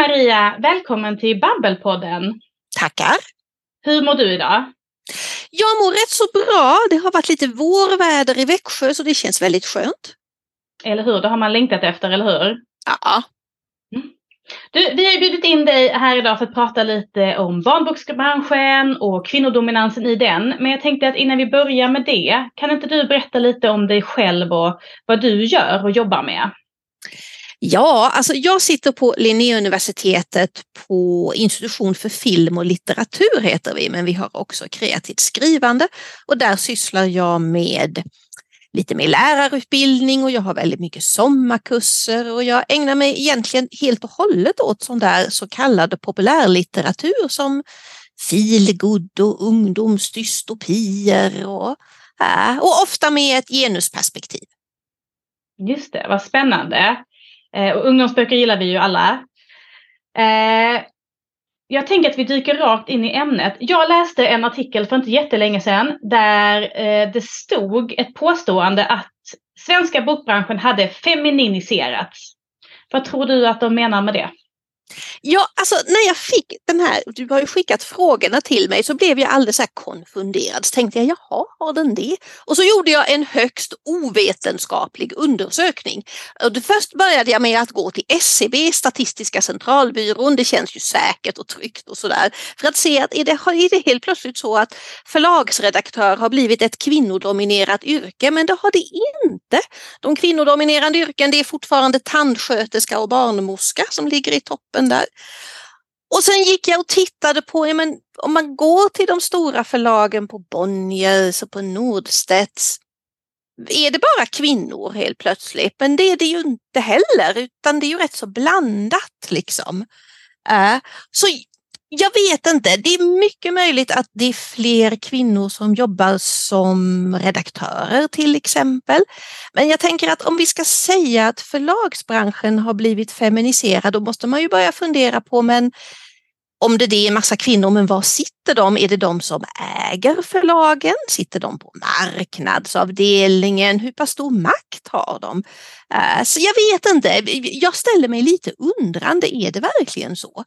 Maria! Välkommen till Babbelpodden. Tackar. Hur mår du idag? Jag mår rätt så bra. Det har varit lite vårväder i Växjö så det känns väldigt skönt. Eller hur? Det har man längtat efter, eller hur? Ja. Du, vi har bjudit in dig här idag för att prata lite om barnboksbranschen och kvinnodominansen i den. Men jag tänkte att innan vi börjar med det, kan inte du berätta lite om dig själv och vad du gör och jobbar med? Ja, alltså jag sitter på Linnéuniversitetet på institution för film och litteratur heter vi, men vi har också kreativt skrivande och där sysslar jag med lite mer lärarutbildning och jag har väldigt mycket sommarkurser och jag ägnar mig egentligen helt och hållet åt sån där så kallad populärlitteratur som feelgood och ungdomsdystopier och, äh, och ofta med ett genusperspektiv. Just det, vad spännande. Eh, och ungdomsböcker gillar vi ju alla. Eh, jag tänker att vi dyker rakt in i ämnet. Jag läste en artikel för inte jättelänge sedan där eh, det stod ett påstående att svenska bokbranschen hade femininiserats. Vad tror du att de menar med det? Ja, alltså när jag fick den här, du har ju skickat frågorna till mig, så blev jag alldeles så konfunderad. Så tänkte jag, jaha, har den det? Och så gjorde jag en högst ovetenskaplig undersökning. Och först började jag med att gå till SCB, Statistiska centralbyrån, det känns ju säkert och tryggt och sådär, för att se att är det, är det helt plötsligt så att förlagsredaktör har blivit ett kvinnodominerat yrke, men det har det inte. De kvinnodominerande yrken, det är fortfarande tandsköterska och barnmorska som ligger i toppen gruppen där. Och sen gick jag och tittade på, ja, men om man går till de stora förlagen på Bonniers och på Nordstedts, är det bara kvinnor helt plötsligt? Men det är det ju inte heller, utan det är ju rätt så blandat liksom. Äh, så jag vet inte. Det är mycket möjligt att det är fler kvinnor som jobbar som redaktörer till exempel. Men jag tänker att om vi ska säga att förlagsbranschen har blivit feminiserad, då måste man ju börja fundera på men om det är en massa kvinnor, men var sitter de? Är det de som äger förlagen? Sitter de på marknadsavdelningen? Hur pass stor makt har de? Eh, så jag vet inte, jag ställer mig lite undrande, är det verkligen så?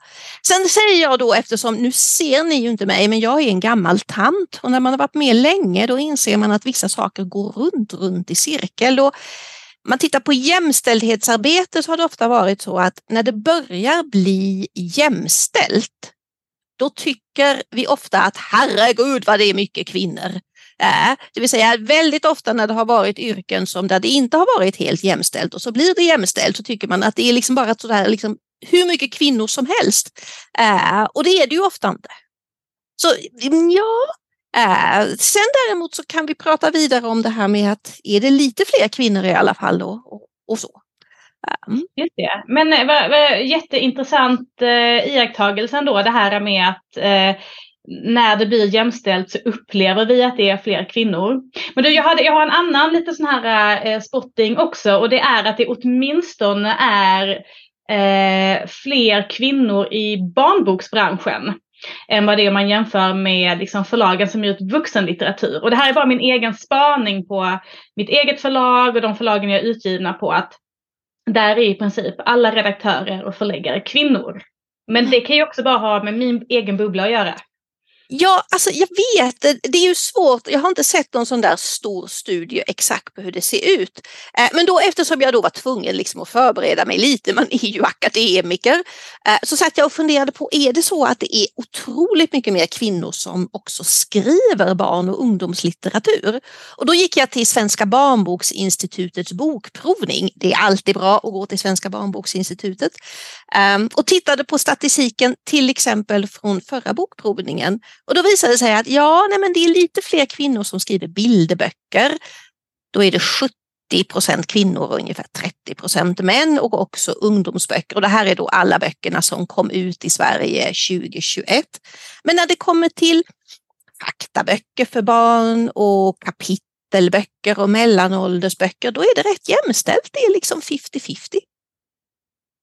Sen säger jag då, eftersom nu ser ni ju inte mig, men jag är en gammal tant och när man har varit med länge då inser man att vissa saker går runt, runt i cirkel. Och man tittar på jämställdhetsarbete så har det ofta varit så att när det börjar bli jämställt, då tycker vi ofta att herregud vad det är mycket kvinnor. Äh, det vill säga väldigt ofta när det har varit yrken som där det inte har varit helt jämställt och så blir det jämställt så tycker man att det är liksom bara sådär liksom hur mycket kvinnor som helst. Äh, och det är det ju ofta inte. Så mm, ja, Eh, sen däremot så kan vi prata vidare om det här med att är det lite fler kvinnor i alla fall då? och, och så. Mm. Just det. Men eh, va, va, jätteintressant eh, iakttagelse ändå det här med att eh, när det blir jämställt så upplever vi att det är fler kvinnor. Men du, jag, hade, jag har en annan lite sån här eh, spotting också och det är att det åtminstone är eh, fler kvinnor i barnboksbranschen än vad det är man jämför med liksom förlagen som ger ut vuxenlitteratur. Och det här är bara min egen spaning på mitt eget förlag och de förlagen jag är utgivna på att där är i princip alla redaktörer och förläggare kvinnor. Men det kan ju också bara ha med min egen bubbla att göra. Ja, alltså jag vet, det är ju svårt. Jag har inte sett någon sån där stor studie exakt på hur det ser ut. Eh, men då eftersom jag då var tvungen liksom att förbereda mig lite, man är ju akademiker, eh, så satt jag och funderade på, är det så att det är otroligt mycket mer kvinnor som också skriver barn och ungdomslitteratur? Och då gick jag till Svenska barnboksinstitutets bokprovning. Det är alltid bra att gå till Svenska barnboksinstitutet. Ehm, och tittade på statistiken till exempel från förra bokprovningen och då visade det sig att ja, nej, men det är lite fler kvinnor som skriver bilderböcker. Då är det 70 procent kvinnor och ungefär 30 procent män och också ungdomsböcker. Och det här är då alla böckerna som kom ut i Sverige 2021. Men när det kommer till faktaböcker för barn och kapitelböcker och mellanåldersböcker, då är det rätt jämställt. Det är liksom 50-50.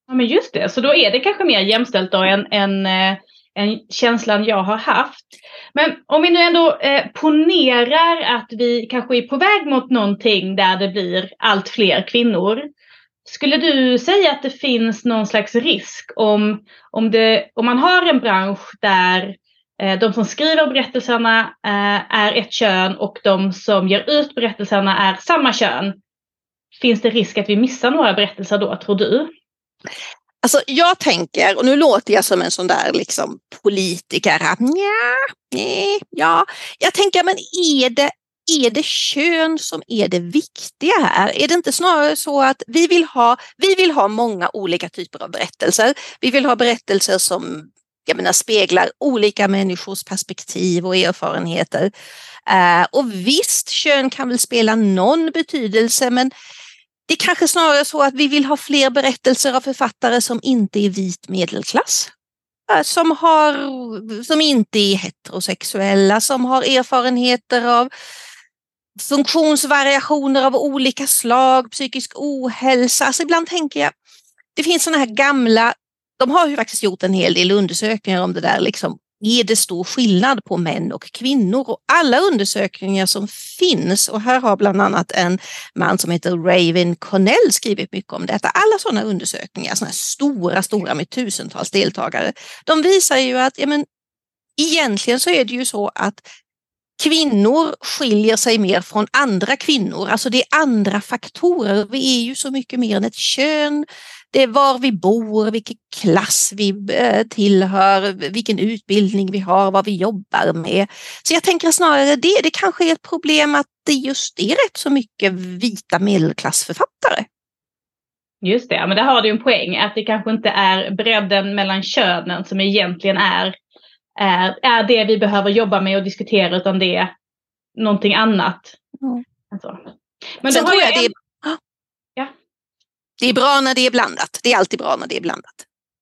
Ja, men just det, så då är det kanske mer jämställt då än, än eh, en känslan jag har haft. Men om vi nu ändå eh, ponerar att vi kanske är på väg mot någonting där det blir allt fler kvinnor. Skulle du säga att det finns någon slags risk om, om, det, om man har en bransch där eh, de som skriver berättelserna eh, är ett kön och de som ger ut berättelserna är samma kön? Finns det risk att vi missar några berättelser då, tror du? Alltså jag tänker, och nu låter jag som en sån där liksom politiker, nja, nej, ja, jag tänker men är det, är det kön som är det viktiga här? Är det inte snarare så att vi vill ha, vi vill ha många olika typer av berättelser. Vi vill ha berättelser som jag menar, speglar olika människors perspektiv och erfarenheter. Uh, och visst, kön kan väl spela någon betydelse, men det är kanske snarare så att vi vill ha fler berättelser av författare som inte är vit medelklass. Som, har, som inte är heterosexuella, som har erfarenheter av funktionsvariationer av olika slag, psykisk ohälsa. Alltså ibland tänker jag, det finns sådana här gamla, de har ju faktiskt gjort en hel del undersökningar om det där liksom är det stor skillnad på män och kvinnor och alla undersökningar som finns och här har bland annat en man som heter Raven Connell skrivit mycket om detta. Alla sådana undersökningar, sådana stora, stora med tusentals deltagare, de visar ju att ja, men, egentligen så är det ju så att kvinnor skiljer sig mer från andra kvinnor, alltså det är andra faktorer. Vi är ju så mycket mer än ett kön, det är var vi bor, vilken klass vi eh, tillhör, vilken utbildning vi har, vad vi jobbar med. Så jag tänker snarare det, det kanske är ett problem att det just är rätt så mycket vita medelklassförfattare. Just det, men där har du en poäng att det kanske inte är bredden mellan könen som egentligen är, är, är det vi behöver jobba med och diskutera utan det är någonting annat. Mm. Alltså. Men Sen tror jag, jag det är det är bra när det är blandat. Det är alltid bra när det är blandat.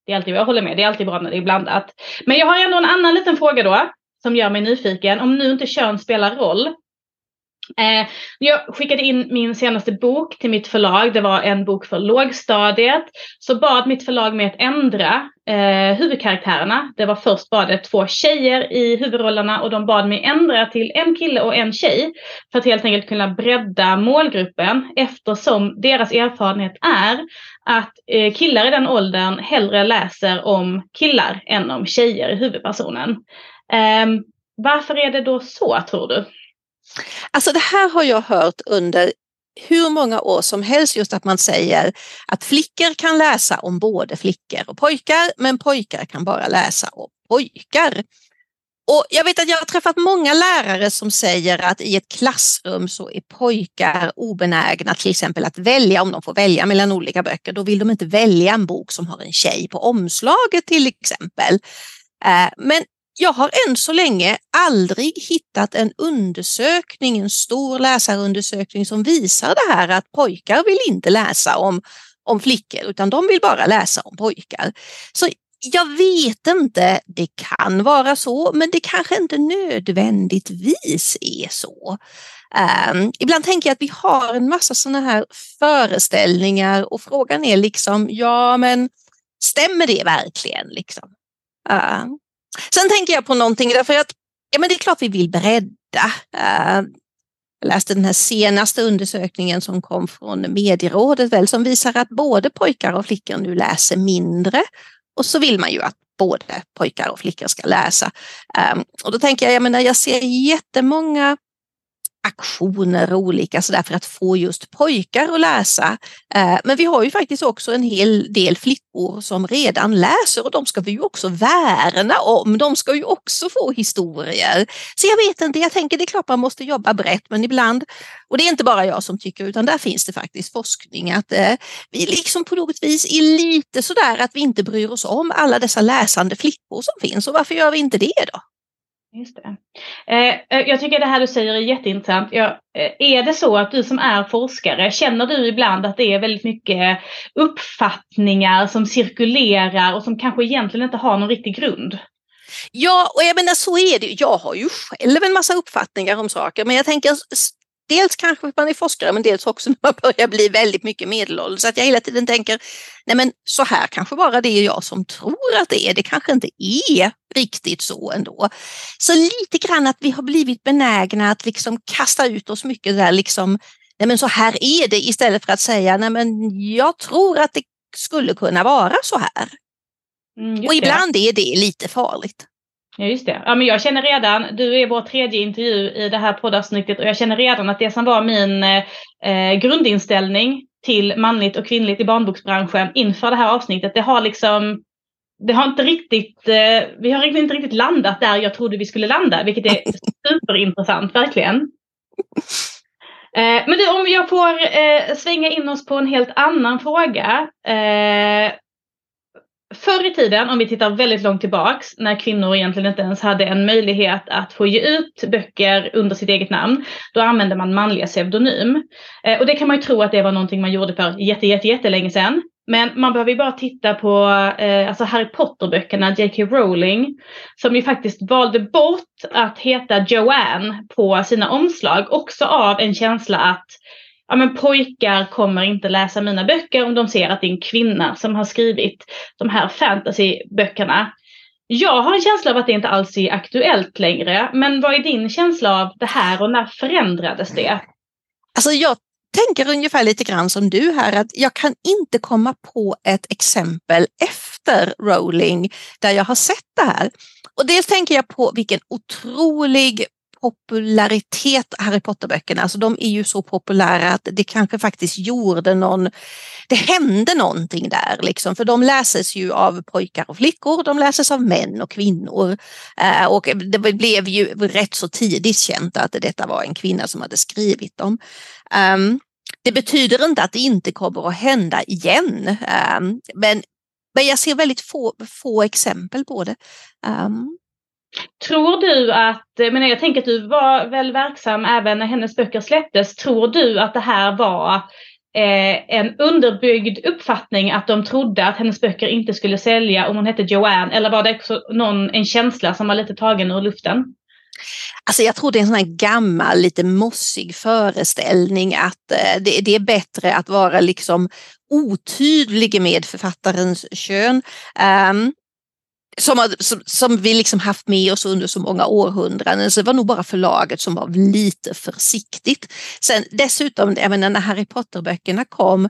Det är alltid, jag håller med, det är alltid bra när det är blandat. Men jag har ändå en annan liten fråga då, som gör mig nyfiken. Om nu inte kön spelar roll, Eh, jag skickade in min senaste bok till mitt förlag. Det var en bok för lågstadiet. Så bad mitt förlag mig att ändra eh, huvudkaraktärerna. Det var först bara det två tjejer i huvudrollerna och de bad mig ändra till en kille och en tjej. För att helt enkelt kunna bredda målgruppen eftersom deras erfarenhet är att eh, killar i den åldern hellre läser om killar än om tjejer i huvudpersonen. Eh, varför är det då så tror du? Alltså det här har jag hört under hur många år som helst just att man säger att flickor kan läsa om både flickor och pojkar men pojkar kan bara läsa om pojkar. Och jag vet att jag har träffat många lärare som säger att i ett klassrum så är pojkar obenägna till exempel att välja om de får välja mellan olika böcker. Då vill de inte välja en bok som har en tjej på omslaget till exempel. Eh, men jag har än så länge aldrig hittat en undersökning, en stor läsarundersökning som visar det här att pojkar vill inte läsa om, om flickor utan de vill bara läsa om pojkar. Så jag vet inte, det kan vara så men det kanske inte nödvändigtvis är så. Um, ibland tänker jag att vi har en massa sådana här föreställningar och frågan är liksom, ja men stämmer det verkligen? Liksom? Uh, Sen tänker jag på någonting därför att ja, men det är klart vi vill bredda. Eh, jag läste den här senaste undersökningen som kom från Medierådet väl, som visar att både pojkar och flickor nu läser mindre. Och så vill man ju att både pojkar och flickor ska läsa. Eh, och då tänker jag, jag menar, jag ser jättemånga aktioner och olika sådär för att få just pojkar att läsa. Eh, men vi har ju faktiskt också en hel del flickor som redan läser och de ska vi ju också värna om. De ska ju också få historier. Så jag vet inte, jag tänker det är klart man måste jobba brett men ibland, och det är inte bara jag som tycker utan där finns det faktiskt forskning att eh, vi liksom på något vis är lite sådär att vi inte bryr oss om alla dessa läsande flickor som finns och varför gör vi inte det då? Just det. Eh, eh, jag tycker det här du säger är jätteintressant. Ja, eh, är det så att du som är forskare, känner du ibland att det är väldigt mycket uppfattningar som cirkulerar och som kanske egentligen inte har någon riktig grund? Ja, och jag menar så är det. Jag har ju själv en massa uppfattningar om saker, men jag tänker dels kanske för att man är forskare men dels också när man börjar bli väldigt mycket medelålders. Så att jag hela tiden tänker, nej men så här kanske bara det är jag som tror att det är, det kanske inte är riktigt så ändå. Så lite grann att vi har blivit benägna att liksom kasta ut oss mycket där liksom, nej men så här är det istället för att säga, nej men jag tror att det skulle kunna vara så här. Mm, och ibland är det lite farligt. Ja just det. Ja, men jag känner redan, du är vår tredje intervju i det här poddavsnittet och jag känner redan att det som var min eh, grundinställning till manligt och kvinnligt i barnboksbranschen inför det här avsnittet, det har liksom det har inte riktigt, eh, vi har inte riktigt landat där jag trodde vi skulle landa, vilket är superintressant, verkligen. Eh, men du, om jag får eh, svänga in oss på en helt annan fråga. Eh, Förr i tiden, om vi tittar väldigt långt tillbaks, när kvinnor egentligen inte ens hade en möjlighet att få ge ut böcker under sitt eget namn, då använde man manliga pseudonym. Eh, och det kan man ju tro att det var någonting man gjorde för jätte, jätte, jättelänge sedan. Men man behöver ju bara titta på eh, alltså Harry Potter-böckerna, J.K. Rowling, som ju faktiskt valde bort att heta Joanne på sina omslag, också av en känsla att ja, men pojkar kommer inte läsa mina böcker om de ser att det är en kvinna som har skrivit de här fantasyböckerna. Jag har en känsla av att det inte alls är aktuellt längre. Men vad är din känsla av det här och när förändrades det? Alltså jag tänker ungefär lite grann som du här att jag kan inte komma på ett exempel efter Rowling där jag har sett det här. Och dels tänker jag på vilken otrolig popularitet, Harry Potter-böckerna, alltså de är ju så populära att det kanske faktiskt gjorde någon, det hände någonting där liksom, för de läses ju av pojkar och flickor, de läses av män och kvinnor. Eh, och det blev ju rätt så tidigt känt att detta var en kvinna som hade skrivit dem. Um, det betyder inte att det inte kommer att hända igen, um, men, men jag ser väldigt få, få exempel på det. Um, Tror du att, eh, men jag tänker att du var väl verksam även när hennes böcker släpptes, tror du att det här var eh, en underbyggd uppfattning att de trodde att hennes böcker inte skulle sälja om hon hette Joanne? Eller var det också någon, en känsla som var lite tagen ur luften? Alltså jag tror det är en sån här gammal, lite mossig föreställning att eh, det, det, är bättre att vara liksom otydlig med författarens kön. Um, som, som, som, vi liksom haft med oss under så många århundraden. Så det var nog bara förlaget som var lite försiktigt. Sen dessutom, jag menar, när Harry Potter-böckerna kom,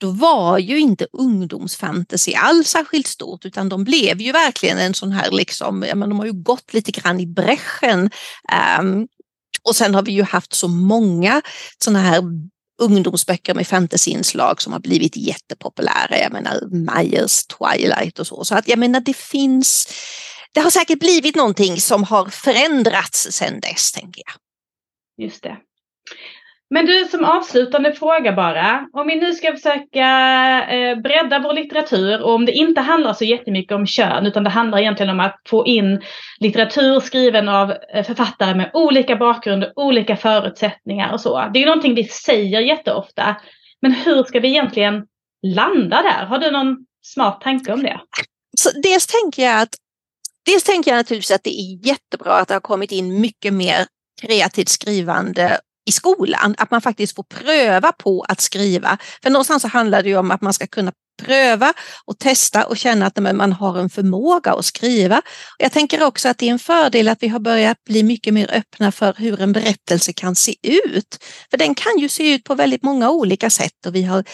då var ju inte ungdomsfantasy alls särskilt stort utan de blev ju verkligen en sån här liksom, ja, men de har ju gått lite grann i bräschen. Um, och sen har vi ju haft så många såna här ungdomsböcker med fantasyinslag som har blivit jättepopulära. Jag menar Myers Twilight och så. Så att jag menar det finns, det har säkert blivit någonting som har förändrats sedan dess tänker jag. Just det. Men du, som avslutande fråga bara. Om vi nu ska försöka eh, bredda vår litteratur och om det inte handlar så jättemycket om kön utan det handlar egentligen om att få in litteratur skriven av eh, författare med olika bakgrund och olika förutsättningar och så. Det är ju någonting vi säger jätteofta. Men hur ska vi egentligen landa där? Har du någon smart tanke om det? Så dels tänker jag att Dels tänker jag naturligtvis att det är jättebra att det har kommit in mycket mer kreativt skrivande i skolan, att man faktiskt får pröva på att skriva. För någonstans så handlar det ju om att man ska kunna pröva och testa och känna att man har en förmåga att skriva. Jag tänker också att det är en fördel att vi har börjat bli mycket mer öppna för hur en berättelse kan se ut. För den kan ju se ut på väldigt många olika sätt och vi har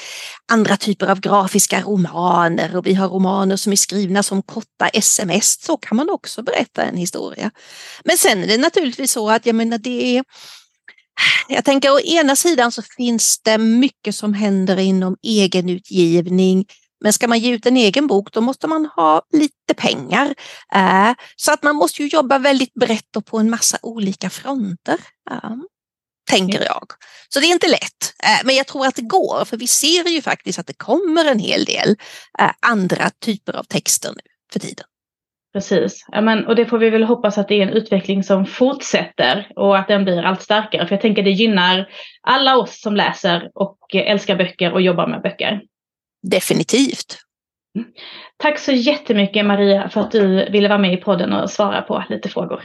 andra typer av grafiska romaner och vi har romaner som är skrivna som korta sms. Så kan man också berätta en historia. Men sen är det naturligtvis så att jag menar det är jag tänker å ena sidan så finns det mycket som händer inom egenutgivning. Men ska man ge ut en egen bok då måste man ha lite pengar. Eh, så att man måste ju jobba väldigt brett och på en massa olika fronter. Tänker jag. Så det är inte lätt. Eh, men jag tror att det går för vi ser ju faktiskt att det kommer en hel del eh, andra typer av texter nu för tiden. Precis, ja, men, och det får vi väl hoppas att det är en utveckling som fortsätter och att den blir allt starkare. För jag tänker det gynnar alla oss som läser och älskar böcker och jobbar med böcker. Definitivt. Mm. Tack så jättemycket Maria för att du ville vara med i podden och svara på lite frågor.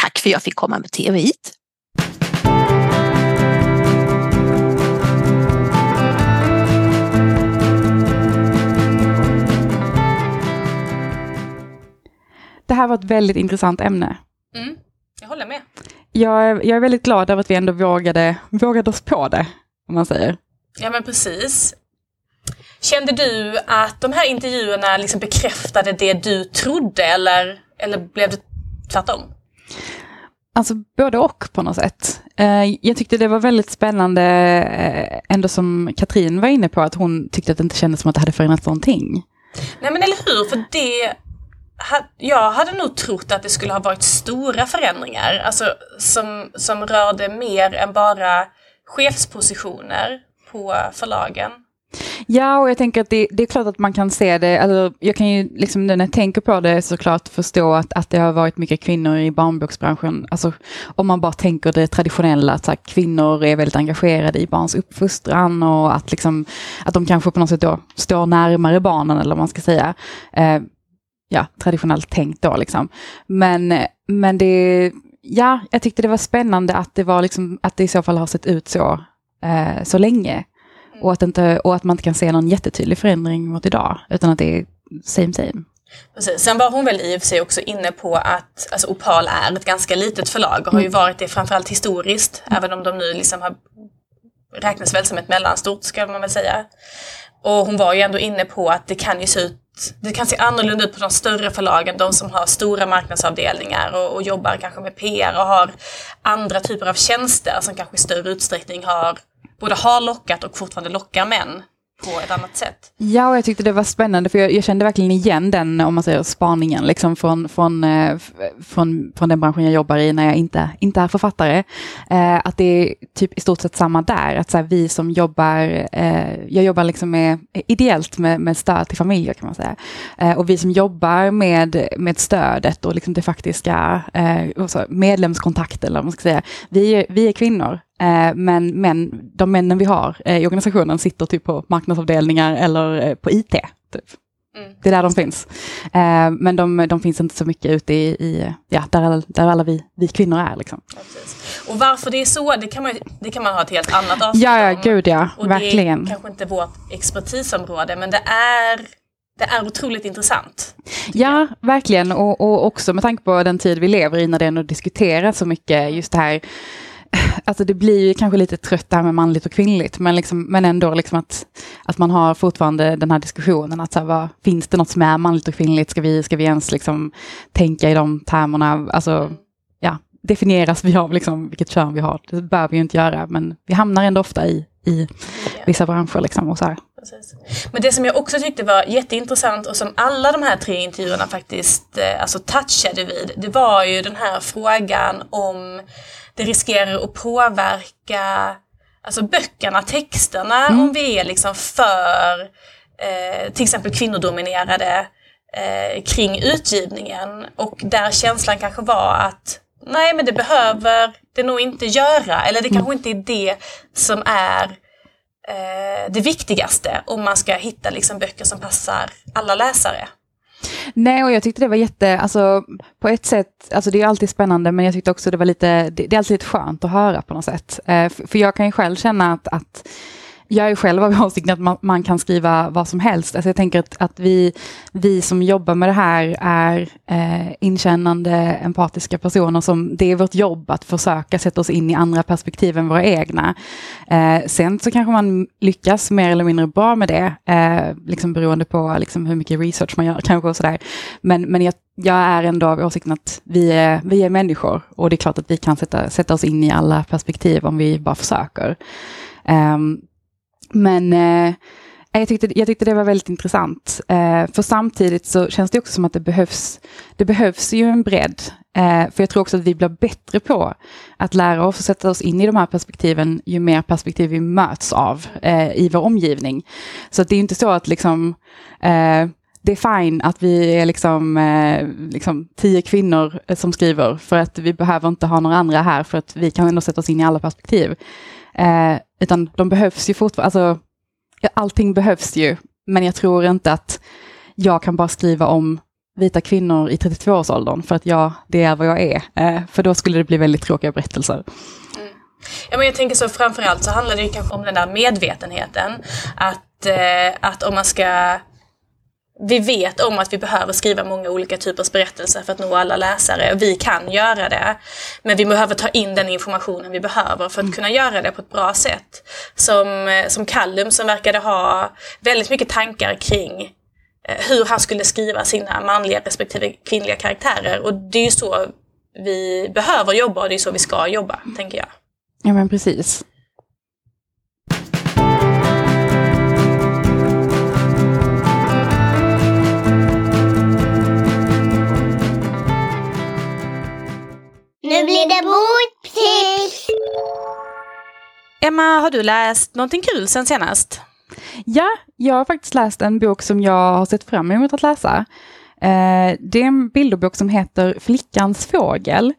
Tack för att jag fick komma med tv hit. Det här var ett väldigt intressant ämne. Mm, jag håller med. Jag är, jag är väldigt glad över att vi ändå vågade, vågade oss på det, om man säger. Ja men precis. Kände du att de här intervjuerna liksom bekräftade det du trodde eller, eller blev det tvärtom? Alltså både och på något sätt. Eh, jag tyckte det var väldigt spännande, eh, ändå som Katrin var inne på, att hon tyckte att det inte kändes som att det hade förändrats någonting. Nej men eller hur, för det jag hade nog trott att det skulle ha varit stora förändringar, alltså som, som rörde mer än bara chefspositioner på förlagen. Ja, och jag tänker att det, det, är klart att man kan se det, alltså, jag kan ju liksom nu när jag tänker på det såklart förstå att, att det har varit mycket kvinnor i barnboksbranschen. Alltså om man bara tänker det traditionella, att här, kvinnor är väldigt engagerade i barns uppfostran och att, liksom, att de kanske på något sätt då står närmare barnen eller vad man ska säga. Eh, ja, traditionellt tänkt då liksom. Men, men det, ja, jag tyckte det var spännande att det var liksom, att det i så fall har sett ut så, eh, så länge. Och att, inte, och att man inte kan se någon jättetydlig förändring mot idag, utan att det är same same. Precis. Sen var hon väl i och för sig också inne på att alltså, Opal är ett ganska litet förlag och har ju mm. varit det framförallt historiskt, mm. även om de nu liksom har räknas väl som ett mellanstort ska man väl säga. Och hon var ju ändå inne på att det kan ju se ut det kan se annorlunda ut på de större förlagen, de som har stora marknadsavdelningar och, och, jobbar kanske med PR och har andra typer av tjänster som kanske i större utsträckning har både har lockat och fortfarande lockar män på ett annat sätt. Ja, och jag tyckte det var spännande för jag, jag kände verkligen igen den, om man säger spaningen, liksom från, från, eh, från, från den branschen jag jobbar i när jag inte, inte är författare. Eh, att det är typ i stort sett samma där, att så här, vi som jobbar, eh, jag jobbar liksom med, ideellt med, med stöd till familjer kan man säga. Eh, och vi som jobbar med, med stödet och liksom det faktiska eh, eller vad man ska säga, vi, vi är kvinnor. Eh, men, men de männen vi har eh, i organisationen sitter typ på marknadsavdelningar eller eh, på IT. Typ. Mm. Det är där de finns. Men de, de, finns inte så mycket ute i, i ja, där, alla, där alla vi, vi kvinnor är. Liksom. Ja, och varför det är så, det kan man, det kan man ha ett helt annat avsnitt Ja, ja, gud ja, och verkligen. Det är kanske inte vårt expertisområde, men det är det är otroligt intressant. Ja, jag. verkligen. Och, och också med tanke på den tid vi lever i när det ändå diskuteras så mycket just det här Alltså det blir ju kanske lite trött det här med manligt och kvinnligt, men, liksom, men ändå liksom att, att man har fortfarande den här diskussionen. Att så här, vad, finns det något som är manligt och kvinnligt? Ska vi, ska vi ens liksom tänka i de termerna? Alltså, ja, definieras vi av liksom vilket kön vi har? Det bör vi ju inte göra, men vi hamnar ändå ofta i, i vissa branscher. Liksom och så här. Men det som jag också tyckte var jätteintressant och som alla de här tre intervjuerna faktiskt eh, alltså touchade vid, det var ju den här frågan om det riskerar att påverka alltså böckerna, texterna, mm. om vi är liksom för eh, till exempel kvinnodominerade eh, kring utgivningen. Och där känslan kanske var att nej men det behöver det nog inte göra, eller det kanske mm. inte är det som är eh, det viktigaste om man ska hitta liksom böcker som passar alla läsare. Nej, och jag tyckte det var jätte, alltså på ett sätt, alltså det är alltid spännande, men jag tyckte också det var lite, det, det är alltid lite skönt att höra på något sätt. Eh, för, för jag kan ju själv känna att, att jag är själv av åsikten att man, man, kan skriva vad som helst. Alltså jag tänker att, att vi, vi som jobbar med det här är eh, inkännande, empatiska personer som det är vårt jobb att försöka sätta oss in i andra perspektiv än våra egna. Eh, sen så kanske man lyckas mer eller mindre bra med det, eh, liksom beroende på liksom hur mycket research man gör kanske och sådär. Men, men jag, jag är ändå av åsikten att vi är, vi är människor och det är klart att vi kan sätta, sätta oss in i alla perspektiv om vi bara försöker. Um, men eh, jag, tyckte, jag tyckte det var väldigt intressant. Eh, för samtidigt så känns det också som att det behövs, det behövs ju en bredd. Eh, för jag tror också att vi blir bättre på att lära oss att sätta oss in i de här perspektiven ju mer perspektiv vi möts av eh, i vår omgivning. Så det är inte så att liksom eh, det är fine att vi är liksom, eh, liksom tio kvinnor som skriver för att vi behöver inte ha några andra här för att vi kan ändå sätta oss in i alla perspektiv. Eh, utan de behövs ju fortfarande, alltså allting behövs ju, men jag tror inte att jag kan bara skriva om vita kvinnor i 32-årsåldern för att jag, det är vad jag är. Eh, för då skulle det bli väldigt tråkiga berättelser. Mm. Ja, men jag tänker så framförallt så handlar det ju kanske om den där medvetenheten. Att, eh, att om man ska vi vet om att vi behöver skriva många olika typers berättelser för att nå alla läsare. Vi kan göra det. Men vi behöver ta in den informationen vi behöver för att kunna göra det på ett bra sätt. Som, eh, som Callum som verkade ha väldigt mycket tankar kring eh, hur han skulle skriva sina manliga respektive kvinnliga karaktärer. Och det är ju så vi behöver jobba och det är så vi ska jobba, tänker jag. Ja men precis. Nu blir det boktips! Emma, har du läst någonting kul sen senast? Ja, jag har faktiskt läst en bok som jag har sett fram emot att läsa. Eh, det är en bilderbok som heter Flickans fågel.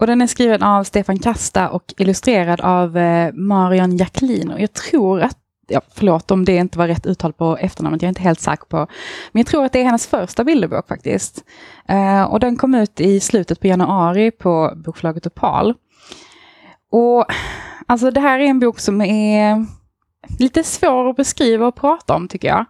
Och den är skriven av Stefan Kasta och illustrerad av eh, Marion Jacqueline. Och jag tror att ja, förlåt om det inte var rätt uttal på efternamnet, jag är inte helt säker på. Men jag tror att det är hennes första bilderbok faktiskt. Eh, och den kom ut i slutet på januari på bokförlaget Opal. Och alltså det här är en bok som är lite svår att beskriva och prata om tycker jag.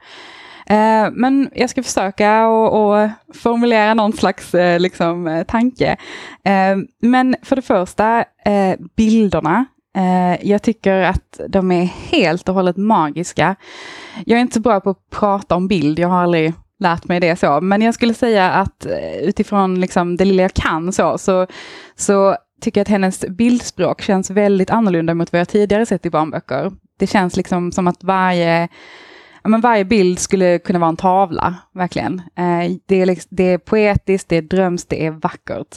Eh, men jag ska försöka och, formulera någon slags eh, liksom, eh, tanke. Eh, men för det första, eh, bilderna Eh, jag tycker att de är helt och hållet magiska. Jag är inte så bra på att prata om bild, jag har aldrig lärt mig det så, men jag skulle säga att eh, utifrån liksom det lilla jag kan så, så, så tycker jag att hennes bildspråk känns väldigt annorlunda mot vad jag tidigare sett i barnböcker. Det känns liksom som att varje, men varje bild skulle kunna vara en tavla, verkligen. Eh, det, är, liksom, det är poetiskt, det är drömskt, det är vackert.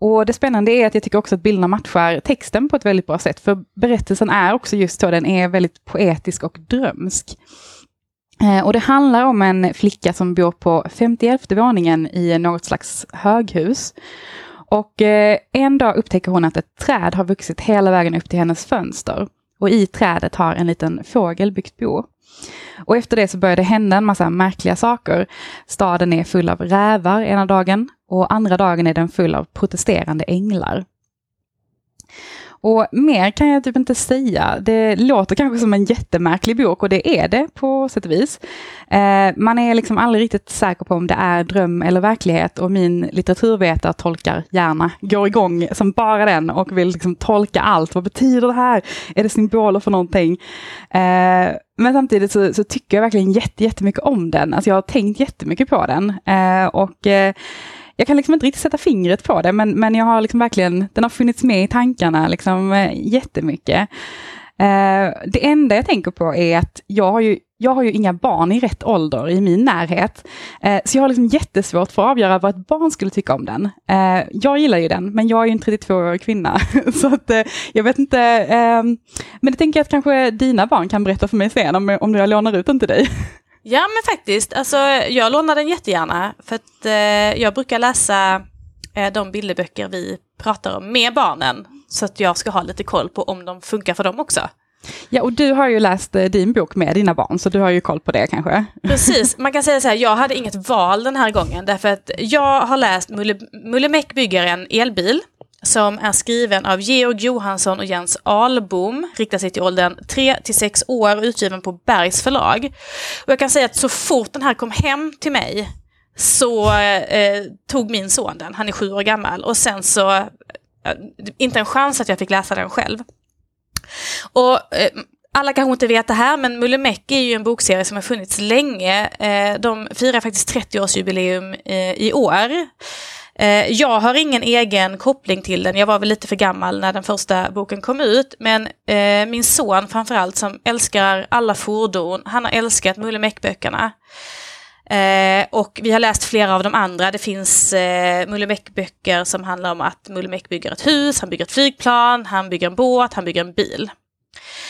Och det spännande är att jag tycker också att bilderna matchar texten på ett väldigt bra sätt. För berättelsen är också just så, den är väldigt poetisk och drömsk. Eh, och det handlar om en flicka som bor på 51 våningen i något slags höghus. Och eh, en dag upptäcker hon att ett träd har vuxit hela vägen upp till hennes fönster. Och i trädet har en liten fågel byggt bo. Och efter det så börjar det hända en massa märkliga saker. Staden är full av rävar ena dagen och andra dagen är den full av protesterande änglar. Och mer kan jag typ inte säga. Det låter kanske som en jättemärklig bok och det är det på sätt och vis. Eh, man är liksom aldrig riktigt säker på om det är dröm eller verklighet och min litteraturvetare tolkar gärna, går igång som bara den och vill liksom tolka allt. Vad betyder det här? Är det symboler för någonting? Eh, men samtidigt så, så, tycker jag verkligen jättemycket om den. Alltså jag har tänkt jättemycket på den. Eh, och eh, jag kan liksom inte riktigt sätta fingret på det, men, men jag har liksom verkligen, den har funnits med i tankarna liksom, eh, jättemycket. Uh, det enda jag tänker på är att jag har ju, jag har ju inga barn i rätt ålder i min närhet. Eh, så jag har liksom jättesvårt för att avgöra vad ett barn skulle tycka om den. Jag gillar ju den, men jag är ju en 32-årig kvinna. så att jag vet inte. Men det tänker jag att kanske dina barn kan berätta för mig sen om, om jag lånar ut den till dig. Ja men faktiskt, alltså, jag lånar den jättegärna för att eh, jag brukar läsa eh, de bilderböcker vi pratar om med barnen. Så att jag ska ha lite koll på om de funkar för dem också. Ja, och du har ju läst eh, din bok med dina barn, så du har ju koll på det kanske? Precis, man kan säga så här, jag hade inget val den här gången, därför att jag har läst Mulle, Mullemäck bygger en elbil som är skriven av Georg Johansson och Jens Albom, riktar sig till åldern 3 till 6 år och utgiven på Bergs förlag. Och jag kan säga att så fort den här kom hem till mig så eh, tog min son den, han är sju år gammal, och sen så, eh, inte en chans att jag fick läsa den själv. Och eh, alla kanske inte vet det här, men Mulle Meck är ju en bokserie som har funnits länge. Eh, de firar faktiskt 30-årsjubileum eh, i år. Eh, jag har ingen egen koppling till den, jag var väl lite för gammal när den första boken kom ut. Men eh, min son framförallt som älskar alla fordon, han har älskat Mulle Meck-böckerna. Eh, och vi har läst flera av de andra. Det finns eh, Mulle Meck-böcker som handlar om att Mulle Meck bygger ett hus, han bygger ett flygplan, han bygger en båt, han bygger en bil.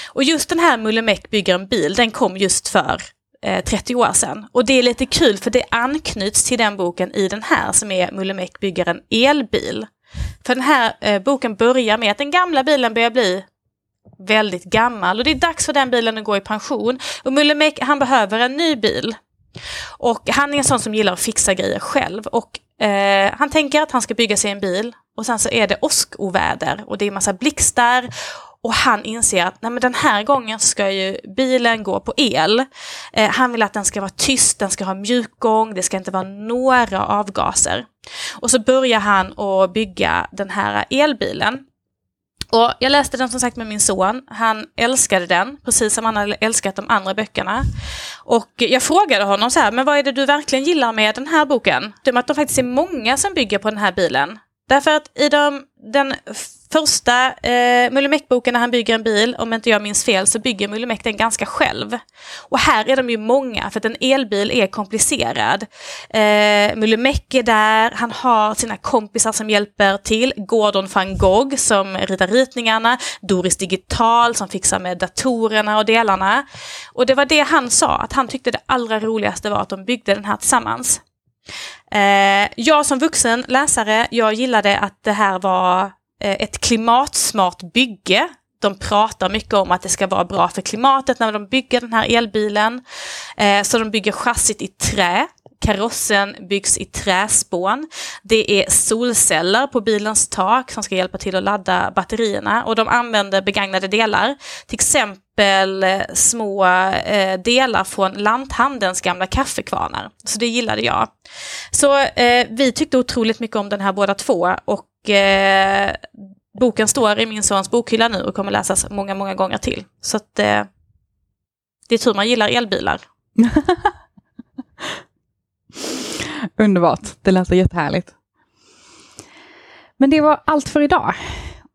Och just den här Mulle Meck bygger en bil, den kom just för Eh, 30 år sedan. Och det är lite kul för det anknyts till den boken i den här som är Mullemäck bygger en elbil. För den här eh, boken börjar med att den gamla bilen börjar bli väldigt gammal och det är dags för den bilen att gå i pension. Och Mullemäck han behöver en ny bil. Och han är en sån som gillar att fixa grejer själv. Och eh, han tänker att han ska bygga sig en bil och sen så är det åskoväder och det är massa blixtar och han inser att nej, men den här gången ska ju bilen gå på el. Eh, han vill att den ska vara tyst, den ska ha mjukgång, det ska inte vara några avgaser. Och så börjar han att bygga den här elbilen. Och jag läste den som sagt med min son. Han älskade den, precis som han hade älskat de andra böckerna. Och jag frågade honom så här, men vad är det du verkligen gillar med den här boken? Det är att de faktiskt är många som bygger på den här bilen. Därför att i de, den första eh, Mullimäck-boken när han bygger en bil, om inte jag minns fel, så bygger Mullimäck den ganska själv. Och här är de ju många, för att en elbil är komplicerad. Eh, Mullimäck är där, han har sina kompisar som hjälper till. Gordon van Gogh som ritar ritningarna, Doris Digital som fixar med datorerna och delarna. Och det var det han sa, att han tyckte det allra roligaste var att de byggde den här tillsammans. Eh, jag som vuxen läsare, jag gillade att det här var eh, ett klimatsmart bygge. De pratar mycket om att det ska vara bra för klimatet när de bygger den här elbilen. Eh, så de bygger chassit i trä. Karossen byggs i träspån. Det är solceller på bilens tak som ska hjälpa till att ladda batterierna och de använder begagnade delar. Till exempel eh, små eh, delar från lanthandelns gamla kaffekvarnar. Så det gillade jag. Så eh, vi tyckte otroligt mycket om den här båda två och eh, boken står i min sons bokhylla nu och kommer läsas många, många gånger till. Så att eh, det är tur man gillar elbilar. Underbart, det låter jättehärligt. Men det var allt för idag.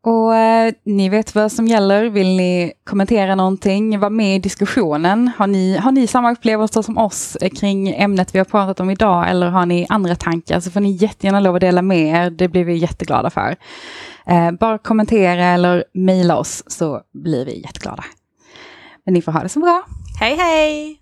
Och eh, ni vet vad som gäller. Vill ni kommentera någonting, vara med i diskussionen? Har ni, har ni samma upplevelser som oss eh, kring ämnet vi har pratat om idag eller har ni andra tankar så får ni jättegärna lov att dela med er. Det blir vi jätteglada för. Eh, bara kommentera eller mejla oss så blir vi jätteglada. Men ni får ha det så bra. Hej hej!